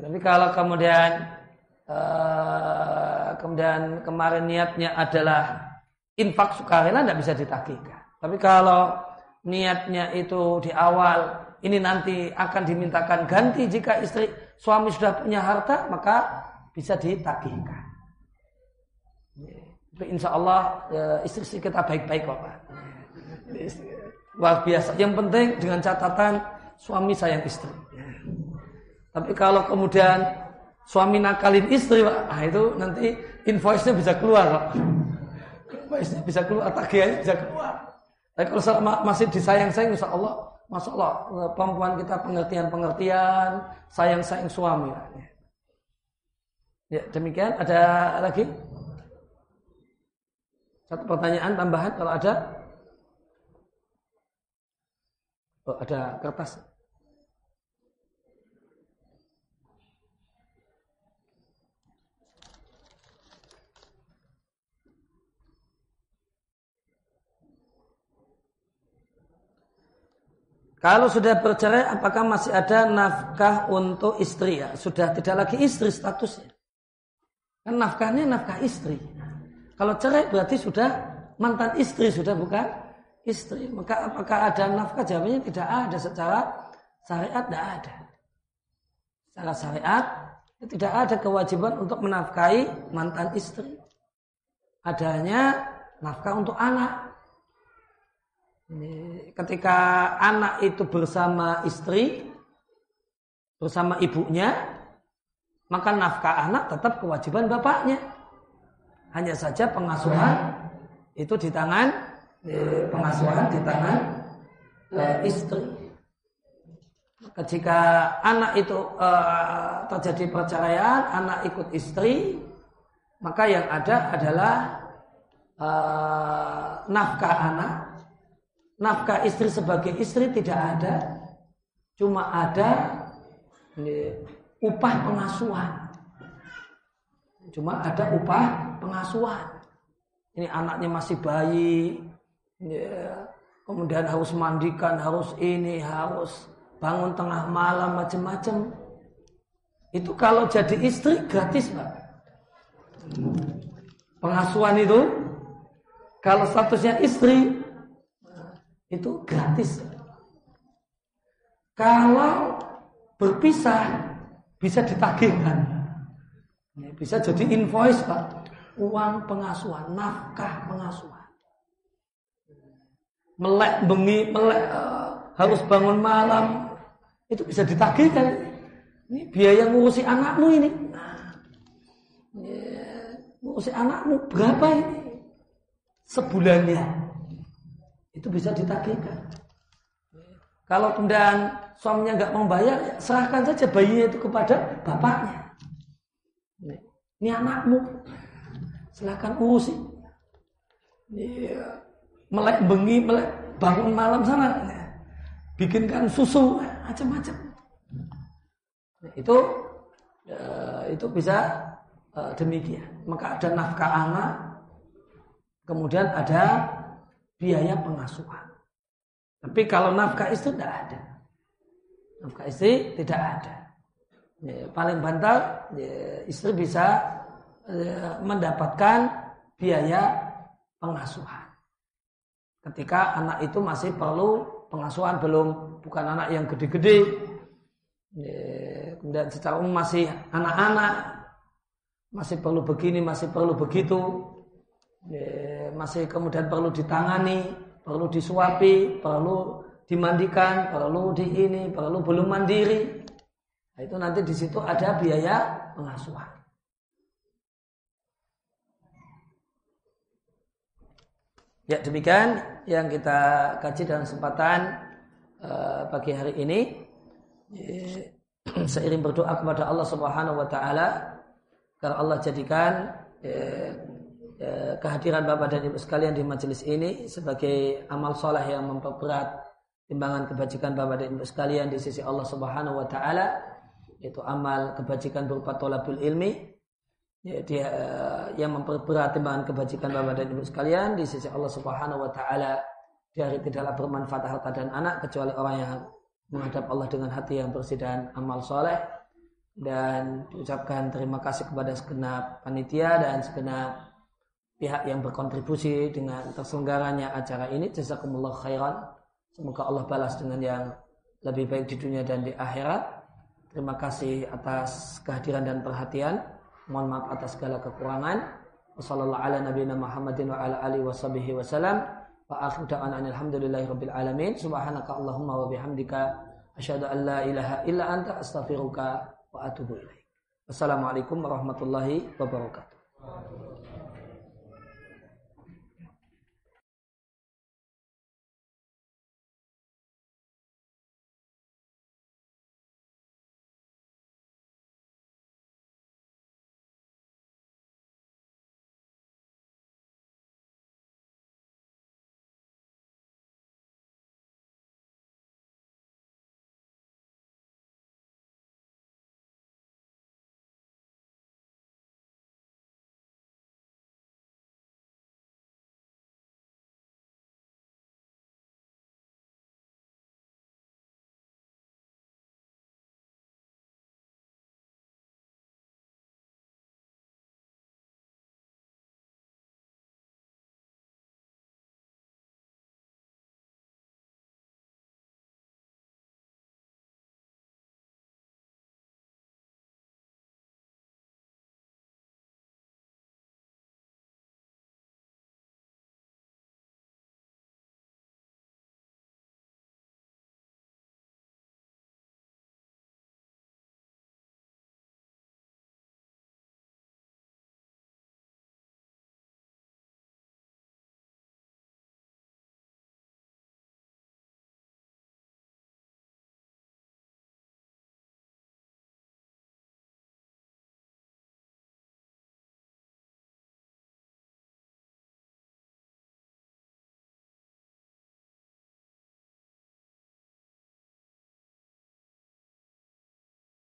Tapi kalau kemudian eh, kemudian kemarin niatnya adalah infak sukarela tidak bisa ditagihkan. Tapi kalau niatnya itu di awal ini nanti akan dimintakan ganti jika istri suami sudah punya harta maka bisa ditagihkan. Tapi insya Allah ya, istri-istri kita baik-baik kok Pak. Luar biasa. Yang penting dengan catatan suami sayang istri. Tapi kalau kemudian suami nakalin istri Pak, nah itu nanti invoice-nya bisa keluar Pak. Invoice-nya bisa keluar, tagihannya bisa keluar. Tapi kalau masih disayang-sayang insya Allah, Masya Allah, perempuan kita pengertian-pengertian, sayang-sayang suami. Ya, demikian. Ada lagi? Satu pertanyaan tambahan kalau ada. Oh, ada kertas. Kalau sudah bercerai, apakah masih ada nafkah untuk istri ya? Sudah tidak lagi istri statusnya. Kan nafkahnya nafkah istri. Kalau cerai berarti sudah mantan istri, sudah bukan istri. Maka apakah ada nafkah? Jawabannya tidak ada secara syariat tidak ada. Secara syariat tidak ada kewajiban untuk menafkahi mantan istri. Adanya nafkah untuk anak. Ketika anak itu bersama istri, bersama ibunya, maka nafkah anak tetap kewajiban bapaknya. Hanya saja pengasuhan itu di tangan eh, pengasuhan di tangan eh, istri. Ketika anak itu eh, terjadi perceraian, anak ikut istri, maka yang ada adalah nafkah anak, nafkah istri sebagai istri tidak ada, cuma ada upah pengasuhan. Cuma ada upah pengasuhan. Ini anaknya masih bayi, ya, kemudian harus mandikan, harus ini, harus bangun tengah malam, macam-macam. Itu kalau jadi istri gratis, Pak. Pengasuhan itu, kalau statusnya istri, itu gratis. Kalau berpisah, bisa ditagihkan. Bisa jadi invoice Pak. Uang pengasuhan, nafkah pengasuhan. Melek bengi, melek uh, harus bangun malam. Itu bisa ditagihkan. Ini biaya ngurusi anakmu ini. Nah, ya, anakmu berapa ini? Sebulannya. Itu bisa ditagihkan. Kalau kemudian suaminya nggak mau bayar, ya serahkan saja bayinya itu kepada bapaknya. Ini anakmu, silahkan urusi. Melek bengi, melek bangun malam sana, bikinkan susu, macam-macam. Itu ya, itu bisa uh, demikian. Maka ada nafkah anak, kemudian ada biaya pengasuhan. Tapi kalau nafkah istri tidak ada. Nafkah istri tidak ada. Ya, paling bantal ya, istri bisa ya, mendapatkan biaya pengasuhan. Ketika anak itu masih perlu pengasuhan belum bukan anak yang gede-gede. Ya, kemudian secara umum masih anak-anak masih perlu begini, masih perlu begitu. Ya, masih kemudian perlu ditangani, perlu disuapi, perlu dimandikan, perlu di ini, perlu belum mandiri. Nah, itu nanti di situ ada biaya pengasuhan. Ya demikian yang kita kaji dalam kesempatan uh, pagi hari ini. <clears throat> Seiring berdoa kepada Allah Subhanahu Wa Taala, karena Allah jadikan uh, kehadiran Bapak dan Ibu sekalian di majelis ini sebagai amal soleh yang memperberat timbangan kebajikan Bapak dan Ibu sekalian di sisi Allah Subhanahu wa taala itu amal kebajikan berupa tolabul ilmi ya, dia yang memperberat timbangan kebajikan bapak dan ibu sekalian di sisi Allah Subhanahu wa taala di hari tidaklah bermanfaat harta dan anak kecuali orang yang menghadap Allah dengan hati yang bersih dan amal soleh. Dan diucapkan terima kasih kepada segenap panitia dan segenap pihak yang berkontribusi dengan terselenggaranya acara ini. Jazakumullah khairan. Semoga Allah balas dengan yang lebih baik di dunia dan di akhirat terima kasih atas kehadiran dan perhatian. Mohon maaf atas segala kekurangan. Wasallallahu ala nabiyina Muhammadin wa ala alihi washabihi wasallam wa akhiru da'wana alhamdulillahi rabbil alamin. Subhanaka allahumma wa bihamdika. Asyhadu an la ilaha illa anta astaghfiruka wa atubu ilaik. Wassalamualaikum warahmatullahi wabarakatuh.